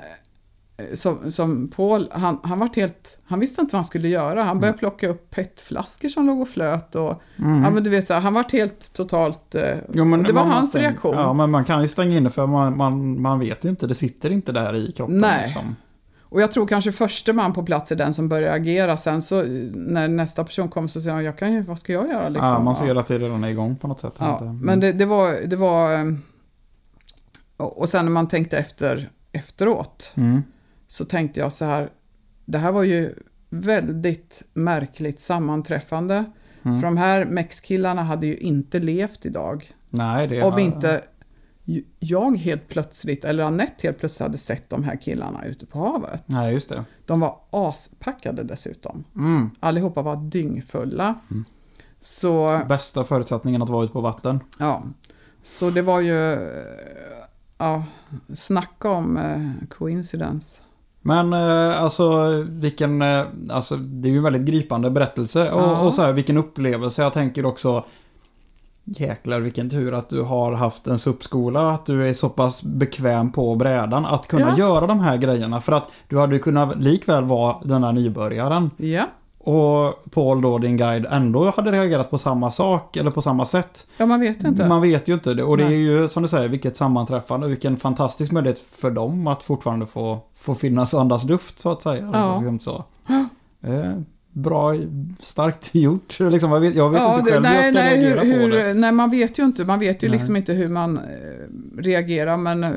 som, som Paul, han, han, vart helt, han visste inte vad han skulle göra. Han började plocka upp petflaskor som låg och flöt. Och, Mm. ja, men du vet, så här, han vart helt totalt... eh, Jo, men det var hans måste- reaktion. Ja, men man kan ju stänga in det för man, man, man vet ju inte. Det sitter inte där i kroppen. Nej. Liksom. Och jag tror kanske första man på plats är den som börjar agera. Sen så eh, när nästa person kommer så säger han, jag kan, ju- vad ska jag göra liksom? Ja, man ser att det redan är igång på något sätt. Ja, mm. men det, det var... Det var eh, och och sen när man tänkte efter efteråt Mm. Så tänkte jag så här, det här var ju väldigt märkligt sammanträffande. Mm. För de här mexkillarna hade ju inte levt idag. Nej, det Om inte ju- jag helt plötsligt, eller Anette helt plötsligt hade sett de här killarna ute på havet. Nej, just det. De var aspackade dessutom. Mm. Allihopa var dyngfulla. Så, Bästa förutsättningen att vara ute på vatten. ja. Så det var ju, eh, ja, snacka om eh, coincidence. Men eh, alltså vilken, eh, alltså det är ju en väldigt gripande berättelse och, Ja. och så här vilken upplevelse. Jag tänker också Jäklar vilken tur att du har haft en suppskola, att du är så pass bekväm på brädan att kunna Ja. göra de här grejerna. För att du hade kunnat likväl vara den här nybörjaren. Ja, Och Paul då, din guide, ändå hade reagerat på samma sak eller på samma sätt. ja man vet inte. Man vet ju inte det. Och det är Nej. ju som du säger, vilket sammanträffande, vilken fantastisk möjlighet för dem att fortfarande få, få finnas och andas luft så att säga. Ja. Liksom så. Eh, bra, starkt gjort. Liksom, jag vet, jag vet inte det- själv hur jag ska nej, reagera hur, på hur, det. Nej, man vet ju inte. Man vet ju Nej. liksom inte hur man eh, reagerar, men eh,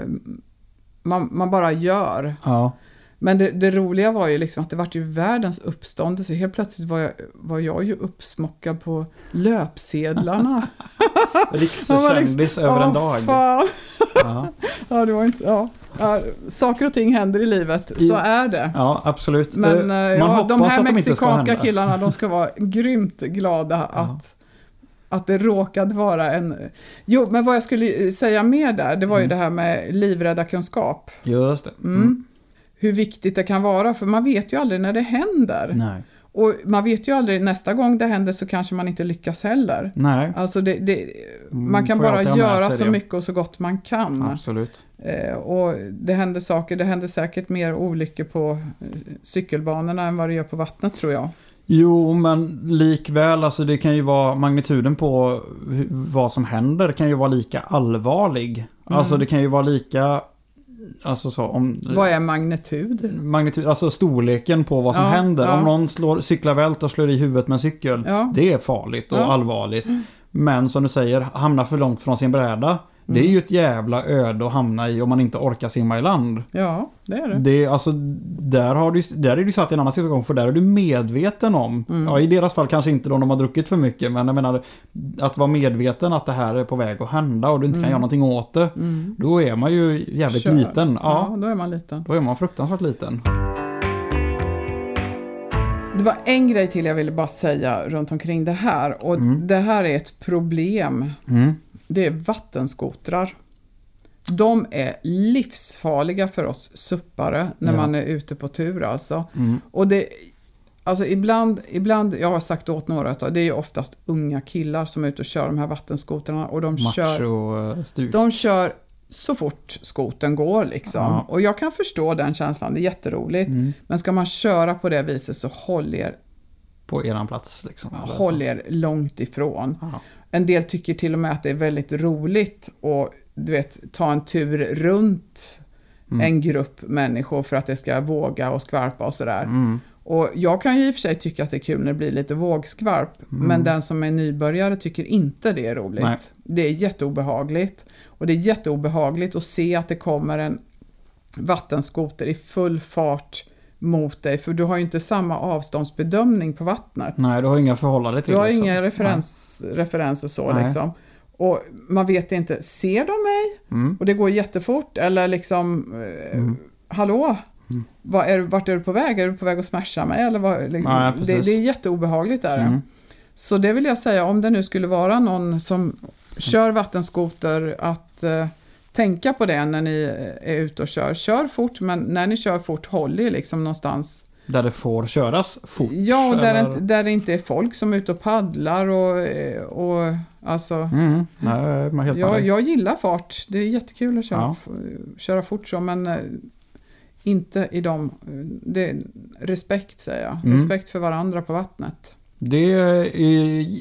man, man bara gör. Ja. Men det, det roliga var ju liksom att det vart ju världens uppståndelse. Helt plötsligt var jag, var jag ju uppsmockad på löpsedlarna. Rikskändis över en dag. Ja. Ja, det var inte, ja. Ja, saker och ting händer i livet, så är det. ja, absolut. Men Eh, eh, Man ja, de här de mexikanska killarna, de ska vara grymt glada att, att det råkade vara en... Jo, men vad jag skulle säga mer där, det var ju Mm. det här med livräddarkunskap. Just det. Mm. Hur viktigt det kan vara, för man vet ju aldrig när det händer. Nej. Och man vet ju aldrig, nästa gång det händer så kanske man inte lyckas heller. Nej. Alltså det, det, Mm, man kan får bara göra så det. mycket och så gott man kan. Absolut. Eh, och det händer saker, det händer säkert mer olyckor på eh, cykelbanorna än vad det gör på vattnet tror jag. Jo, men likväl, alltså det kan ju vara magnituden på vad som händer kan ju vara lika allvarlig. Alltså det kan ju vara lika, alltså så om... Vad är magnitud? Magnitud, alltså storleken på vad som Ja, händer. ja. Om någon slår, cyklar vält och slår i huvudet med en cykel, Ja. det är farligt och allvarligt. Men som du säger, hamna för långt från sin bräda, det är Mm. ju ett jävla öde att hamna i om man inte orkar simma i land. Ja, det är det. Det, alltså, där, har du, där är du satt i en annan situation för där är du medveten om, Mm. ja i deras fall kanske inte då de har druckit för mycket, men jag menar att vara medveten att det här är på väg att hända och du inte kan Mm. göra någonting åt det. Mm. Då är man ju jävligt Kör. liten. Ja, Ja, då är man liten. Då är man fruktansvärt liten. Det var en grej till jag ville bara säga runt omkring det här. Och Mm. det här är ett problem. Det är vattenskotrar. De är livsfarliga för oss suppare när Ja. man är ute på tur alltså. Mm. Och det, alltså ibland, ibland, jag har sagt åt några att det är oftast unga killar som är ute och kör de här vattenskotrarna och de kör, Macho-stuk. de kör så fort skoten går liksom. Ja. Och jag kan förstå den känslan, det är jätteroligt. Mm. Men ska man köra på det viset så håll er, På eran plats liksom. håll er långt ifrån. Ja. En del tycker till och med att det är väldigt roligt att du vet, ta en tur runt Mm. en grupp människor för att det ska våga och skvarpa och sådär. Mm. Och jag kan ju i och för sig tycka att det är kul när det blir lite vågskvarp, men den som är nybörjare tycker inte det är roligt. Mm. Nej. Det är jätteobehagligt. Och det är jätteobehagligt att se att det kommer en vattenskoter i full fart mot dig, för du har ju inte samma avståndsbedömning på vattnet. Nej, du har inga förhållande till Du har liksom. inga referens, referenser så Nej. liksom. Och man vet inte, ser de mig? Mm. Och det går jättefort eller liksom, eh, Mm. hallå? Vad är, vart är du på väg? Är du på väg att smasha mig? Eller vad, liksom, Nej, det, precis. det är jätteobehagligt. Där. Mm. Så det vill jag säga, om det nu skulle vara någon som kör vattenskoter, att eh, tänka på det när ni är ute och kör. Kör fort, men när ni kör fort, håll er liksom någonstans. Där det får köras fort? Ja, och där, det, där det inte är folk som är ute och paddlar och, och alltså... Mm, nej, är helt Jag, jag gillar fart. Det är jättekul att köra, Ja. köra fort så, men eh, inte i dem. Det, respekt säger jag. Mm. Respekt för varandra på vattnet. Det är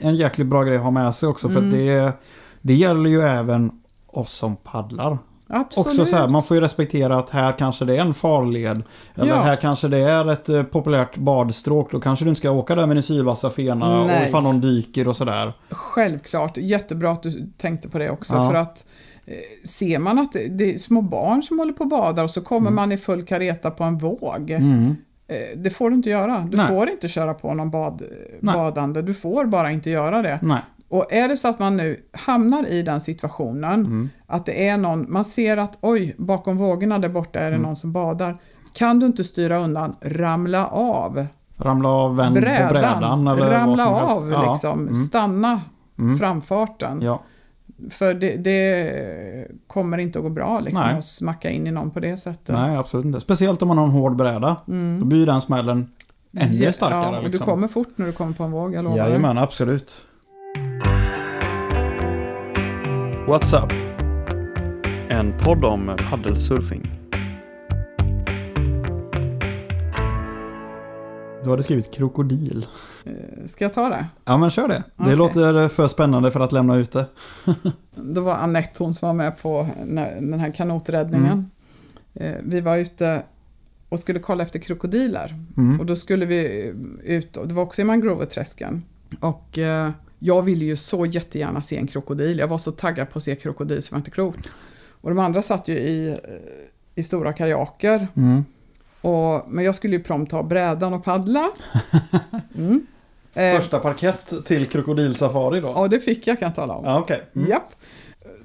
en jäkligt bra grej att ha med sig också för Mm. det, det gäller ju även oss som paddlar. Absolut. Också så här, man får ju respektera att här kanske det är en farled. Eller Ja. här kanske det är ett eh, populärt badstråk. Då kanske du inte ska åka där med din sylvassa fena Nej. och ifall någon dyker och sådär. Självklart. Jättebra att du tänkte på det också. Ja. För att eh, ser man att det, är små barn som håller på och badar och så kommer man i full kareta på en våg. Mm. Eh, Det får du inte göra. Du Nej. får inte köra på någon bad, Nej. badande. Du får bara inte göra det. Nej. Och är det så att man nu hamnar i den situationen, Mm. att det är någon, man ser att oj, bakom vågorna där borta är det Mm. någon som badar. Kan du inte styra undan, ramla av Ramla av vänd på brädan eller vad ramla som helst. av Ja. liksom, Mm. stanna Mm. framfarten. Ja. För det, det kommer inte att gå bra liksom, Nej. att smacka in i någon på det sättet. Nej, absolut inte. Speciellt om man har en hård bräda. Mm. Då blir den smällen ännu Ja, starkare. Ja, och liksom. du kommer fort när du kommer på en våg, jag lovar. Jajamän, absolut. What's up? En podd om paddelsurfing. Du hade skrivit krokodil. Eh, Ska jag ta det? Ja, men kör det. Det Okej. låter för spännande för att lämna ute. Då var Anette hon som var med på den här kanoträddningen. Mm. Eh, Vi var ute och skulle kolla efter krokodiler. Mm. Och då skulle vi ut, och det var också i mangroveträsken. Och eh, jag ville ju så jättegärna se en krokodil. Jag var så taggad på att se krokodil som var inte klokt. Och de andra satt ju i, eh, i stora kajaker. Mm. Och, men jag skulle ju prompt ta brädan och paddla. Mm. Eh, Första parkett till krokodilsafari då? ja, det fick jag kan jag tala om. Ja, okej. Mm. Japp.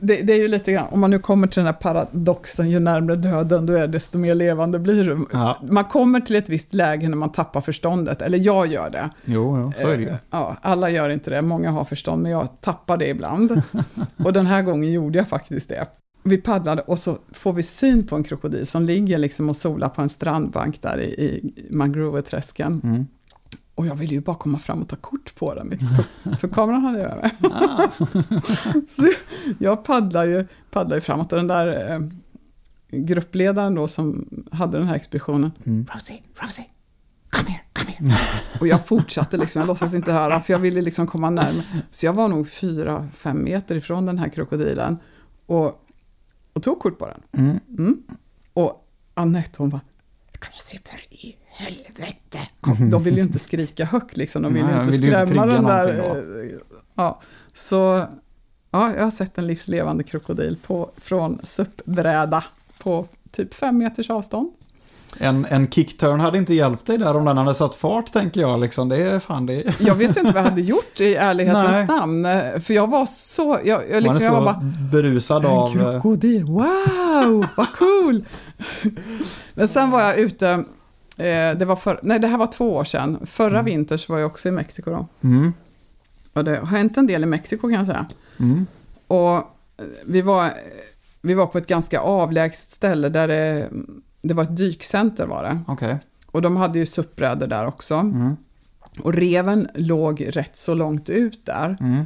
Det, det är ju lite grann, om man nu kommer till den här paradoxen, ju närmare döden du är, desto mer levande blir du. Ja. Man kommer till ett visst läge när man tappar förståndet, eller jag gör det. Jo, jo, så är det ju. Eh, Ja, alla gör inte det, många har förstånd, men jag tappar det ibland. och den här gången gjorde jag faktiskt det. Vi paddlade och så får vi syn på en krokodil som ligger liksom och solar på en strandbank där i, i mangroveträsken. Mm. Och jag ville ju bara komma fram och ta kort på den, för kameran hade jag med. Ah. Så jag paddlar ju, paddlar ju framåt och den där eh, gruppledaren då som hade den här expeditionen, Mm. Rosie, Rosie, come here, come here. Och jag fortsatte liksom, jag låtsas inte höra, för jag ville liksom komma närmare. Så jag var nog fyra, fem meter ifrån den här krokodilen och, och tog kort på den. Mm. Mm. Och Annette hon bara, Rosie för i helvete. Kom, De vill ju inte skrika högt liksom, de vill Nej, ju inte vill skrämma den där. eh, Ja, så ja, jag har sett en livslevande krokodil på, från SUP-bräda på typ fem meters avstånd. En, en kickturn hade inte hjälpt dig där om den hade satt fart, tänker jag. Liksom. Det är fan det. Jag vet inte vad jag hade gjort i ärlighetens Nej. namn, för jag var så, jag, jag, liksom, Man är jag så var bara, berusad En av... eh, krokodil, wow, vad cool! Men sen var jag ute, det var för, nej det här var två år sedan, förra Mm. vintern var jag också i Mexiko då. Mm. Och det har hänt en del i Mexiko kan jag säga. Mm. Och eh, vi var, vi var på ett ganska avlägset ställe där det, det var ett dykcenter var det. Okej. Och de hade ju suppbrädor där också. Mm. Och reven låg rätt så långt ut där. Mm.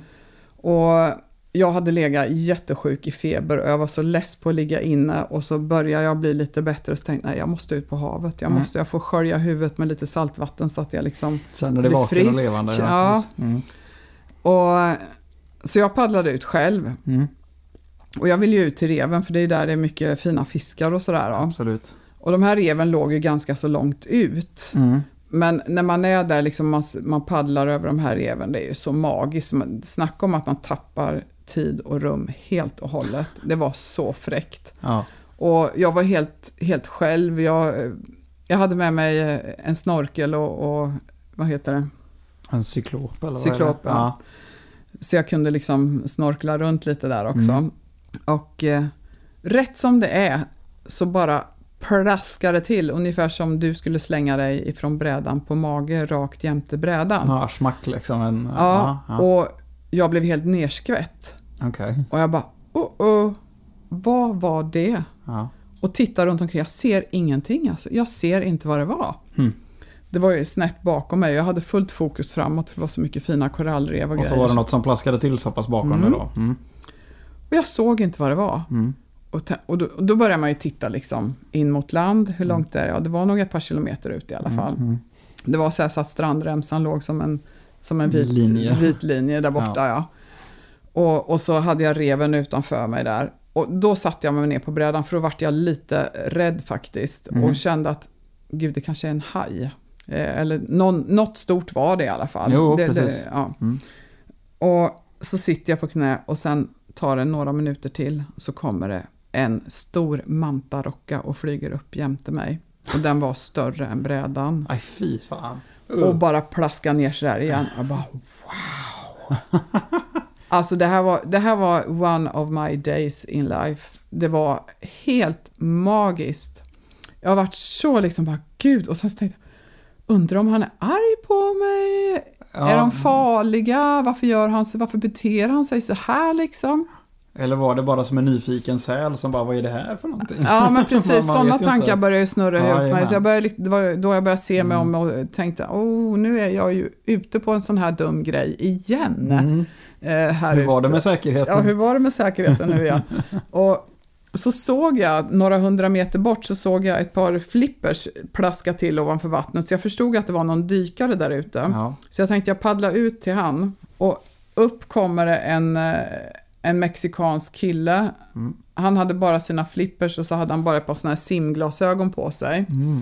Och jag hade legat jättesjuk i feber och jag var så less på att ligga inne och så började jag bli lite bättre och så tänkte jag, jag måste ut på havet. Jag Mm. måste, jag får skölja huvudet med lite saltvatten så att jag liksom... Känner dig Blir vaken och frisk, levande. ja. Mm. Och, så jag paddlade ut själv. Mm. Och jag ville ju ut till reven för det är där det är mycket fina fiskar och sådär. Absolut. Och de här reven låg ju ganska så långt ut. Mm. Men när man är där, liksom man, man paddlar över de här reven, det är ju så magiskt. Snacka om att man tappar tid och rum helt och hållet. Det var så fräckt. Ja. Och jag var helt, helt själv. Jag, jag hade med mig en snorkel och, och vad heter det? En cyklop eller vad Cyklop, är det? ja. Så jag kunde liksom snorkla runt lite där också. Mm. Och eh, rätt som det är så bara plaskar det till, ungefär som du skulle slänga dig ifrån brädan på mage rakt jämte brädan. Ja, smack liksom. En, Ja, ja. och jag blev helt nerskvätt. Okej. Och jag bara, oh, oh, vad var det? Ja. Och tittar runt omkring, jag ser ingenting alltså. Jag ser inte vad det var. Hmm. Det var ju snett bakom mig, jag hade fullt fokus framåt för det var så mycket fina korallrev och, Och så grejer. var det något som plaskade till så pass bakom Mm. dig då. Mm. Och jag såg inte vad det var. Mm. Och, och, då, och då börjar man ju titta liksom in mot land, hur långt är det? Ja, det var nog ett par kilometer ut i alla fall. Mm. Det var så, så att strandremsan låg som en, som en vit Linje. vit linje där borta. Ja. Och, och så hade jag reven utanför mig där. Och då satte jag mig ner på brädan för då vart jag lite rädd faktiskt. Mm. Och kände att gud, det kanske är en haj. Eh, eller någon, något stort var det i alla fall. Jo, det, precis. Det, ja. Mm. Och så sitter jag på knä och sen tar det några minuter till så kommer det en stor mantarocka och flyger upp jämte mig. Och den var större än brädan. Aj, fy fan. Och bara plaska ner sig där igen. Jag bara wow. Alltså det här, var, det här var one of my days in life. Det var helt magiskt. Jag har varit så liksom bara gud och sen så tänkte jag undrar om han är arg på mig? Är de farliga? Varför gör han sig? Varför beter han sig så här liksom? Eller var det bara som en nyfiken säl som bara, vad är det här för någonting? Ja men precis, sådana tankar började snurra Ja, i huvudet på mig. Så jag började, det var då jag började se mig Mm. om och tänkte, oh nu är jag ju ute på en sån här dum grej igen. Mm. Eh, Hur var det ute. med säkerheten? Ja, hur var det med säkerheten nu igen? och så såg jag, några hundra meter bort, så såg jag ett par flippers plaska till ovanför vattnet. Så jag förstod att det var någon dykare där ute. Ja. Så jag tänkte jag paddla ut till han. Och upp kommer det en, eh, en mexikansk kille. Mm. Han hade bara sina flippers och så hade han bara ett par såna här simglasögon på sig. Mm.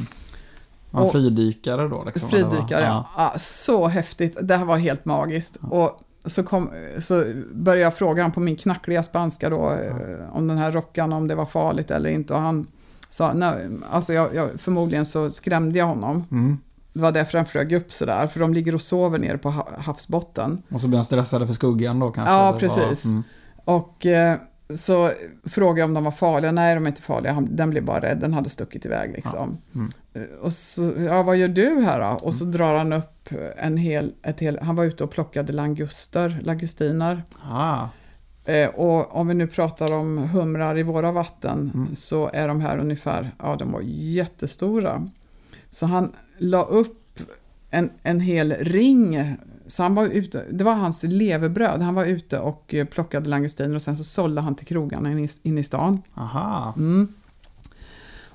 Var han Och- fridykare då? Liksom? Fridykare, ja. ja. Så häftigt. Det här var helt magiskt. Och så, kom, så började jag fråga honom på min knackliga spanska då, eh, om den här rockan, om det var farligt eller inte. Och han sa, nej, alltså jag, jag, förmodligen så skrämde jag honom. Mm. Det var därför han flög upp sådär, för de ligger och sover nere på ha- havsbotten. Och så blir han stressad för skuggan då kanske? Ja, precis. Mm. Och eh, så frågade jag om de var farliga. Nej, de är inte farliga. Den blev bara rädd. Den hade stuckit iväg liksom. Ja. Mm. Eh, Och så, ja, vad gör du här då? Och så drar han upp en hel, ett hel, han var ute och plockade languster, langustiner. Ah. Eh, och om vi nu pratar om humrar i våra vatten Mm. så är de här ungefär, ja de var jättestora. Så han la upp en, en hel ring. Så han var ute, det var hans levebröd. Han var ute och eh, plockade langustiner och sen så sålde han till krogarna inne i, inne i stan. Aha. Mm.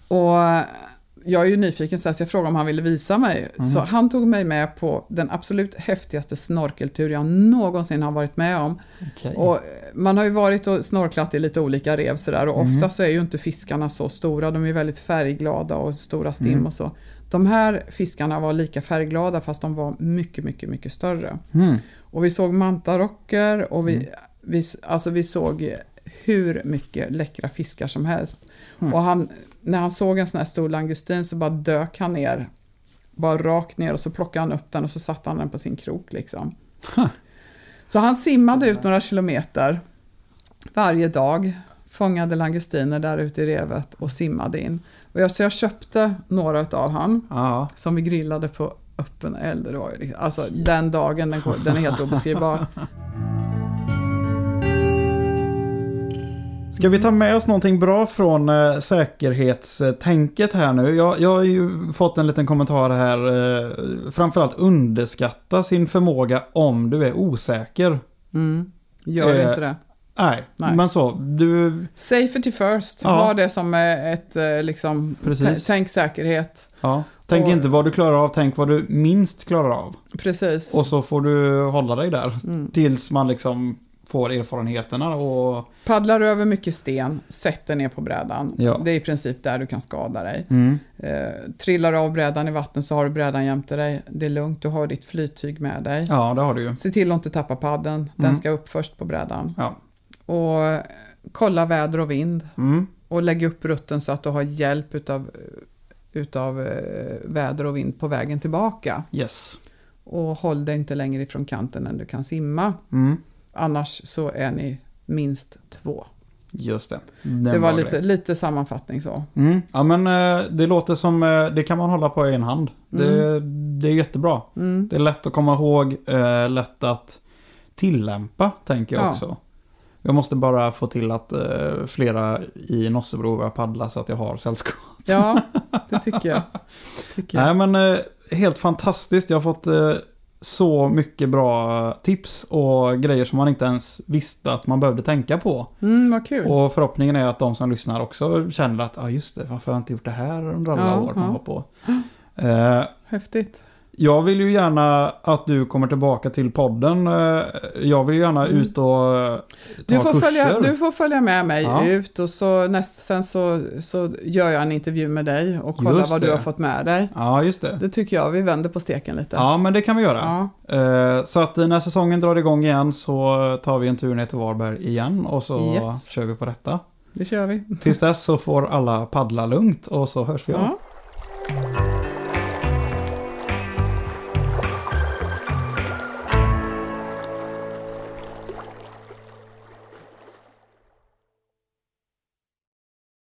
Och jag är ju nyfiken så, här, så jag frågade om han ville visa mig. Mm. Så han tog mig med på den absolut häftigaste snorkeltur jag någonsin har varit med om. Okej. Och man har ju varit och snorklat i lite olika rev sådär och Mm. ofta så är ju inte fiskarna så stora. De är väldigt färgglada och stora stim Mm. och så. De här fiskarna var lika färgglada fast de var mycket, mycket, mycket större. Mm. Och vi såg mantarocker och vi, Mm. vi, alltså vi såg hur mycket läckra fiskar som helst. Mm. Och han, när han såg en sån här stor langustin så bara dök han ner. Bara rakt ner och så plockade han upp den och så satte han den på sin krok liksom. Så han simmade ut några kilometer varje dag, fångade langustiner där ute i revet och simmade in. Och jag, så jag köpte några utav han Ja. som vi grillade på öppen eld. Det var ju liksom, alltså den dagen, den, den är helt obeskrivbar. Ska vi ta med oss någonting bra från eh, säkerhetstänket här nu? Jag, jag har ju fått en liten kommentar här. Eh, framförallt underskatta sin förmåga om du är osäker. Mm. Gör Eh, inte det. Nej, Nej. men så. Du... Safety first, Ja. ha det som eh, ett, eh, liksom, Precis. tänk säkerhet. Ja. Tänk Och- inte vad du klarar av, tänk vad du minst klarar av. Precis. Och så får du hålla dig där. Mm. Tills man liksom får erfarenheterna och... Paddlar du över mycket sten, sätt dig ner på brädan. Ja. Det är i princip där du kan skada dig. Mm. Eh, trillar du av brädan i vattnet så har du brädan jämte dig. Det är lugnt, du har ditt flyttyg med dig. Ja, det har du ju. Se till att inte tappa padden, den Mm. ska upp först på brädan. Ja. Och kolla väder och vind. Mm. Och lägg upp rutten så att du har hjälp utav, utav eh, väder och vind på vägen tillbaka. Yes. Och håll dig inte längre ifrån kanten än du kan simma. Mm. Annars så är ni minst två. Just det. Den det var bra lite, lite sammanfattning så. Mm. Ja men eh, det låter som, eh, det kan man hålla på i en hand. Det, det är jättebra. Mm. Det är lätt att komma ihåg, lätt att tillämpa tänker jag Ja. också. Jag måste bara få till att eh, flera i Nossebro börjar paddla så att jag har sällskap. Ja, det tycker jag. Tycker jag. Nej men eh, helt fantastiskt. Jag har fått eh, så mycket bra tips och grejer som man inte ens visste att man behövde tänka på. Mm, vad kul. Och förhoppningen är att de som lyssnar också känner att, ja ah, just det, varför har jag inte gjort det här under alla Ja, år man ja. har på. Eh, Häftigt. Jag vill ju gärna att du kommer tillbaka till podden. Eh, Jag vill gärna Mm. ut och eh, ta Du får, kurser. följa, du får följa med mig Ja. ut och så näst, sen så, så gör jag en intervju med dig och kollar vad du har fått med dig. Ja, just det. Det tycker jag, vi vänder på steken lite. Ja, men det kan vi göra. Ja. Eh, Så att när säsongen drar igång igen så tar vi en tur ner till Varberg igen och så Yes. kör vi på detta. det kör vi. Tills dess så får alla paddla lugnt och så hörs vi om. Ja,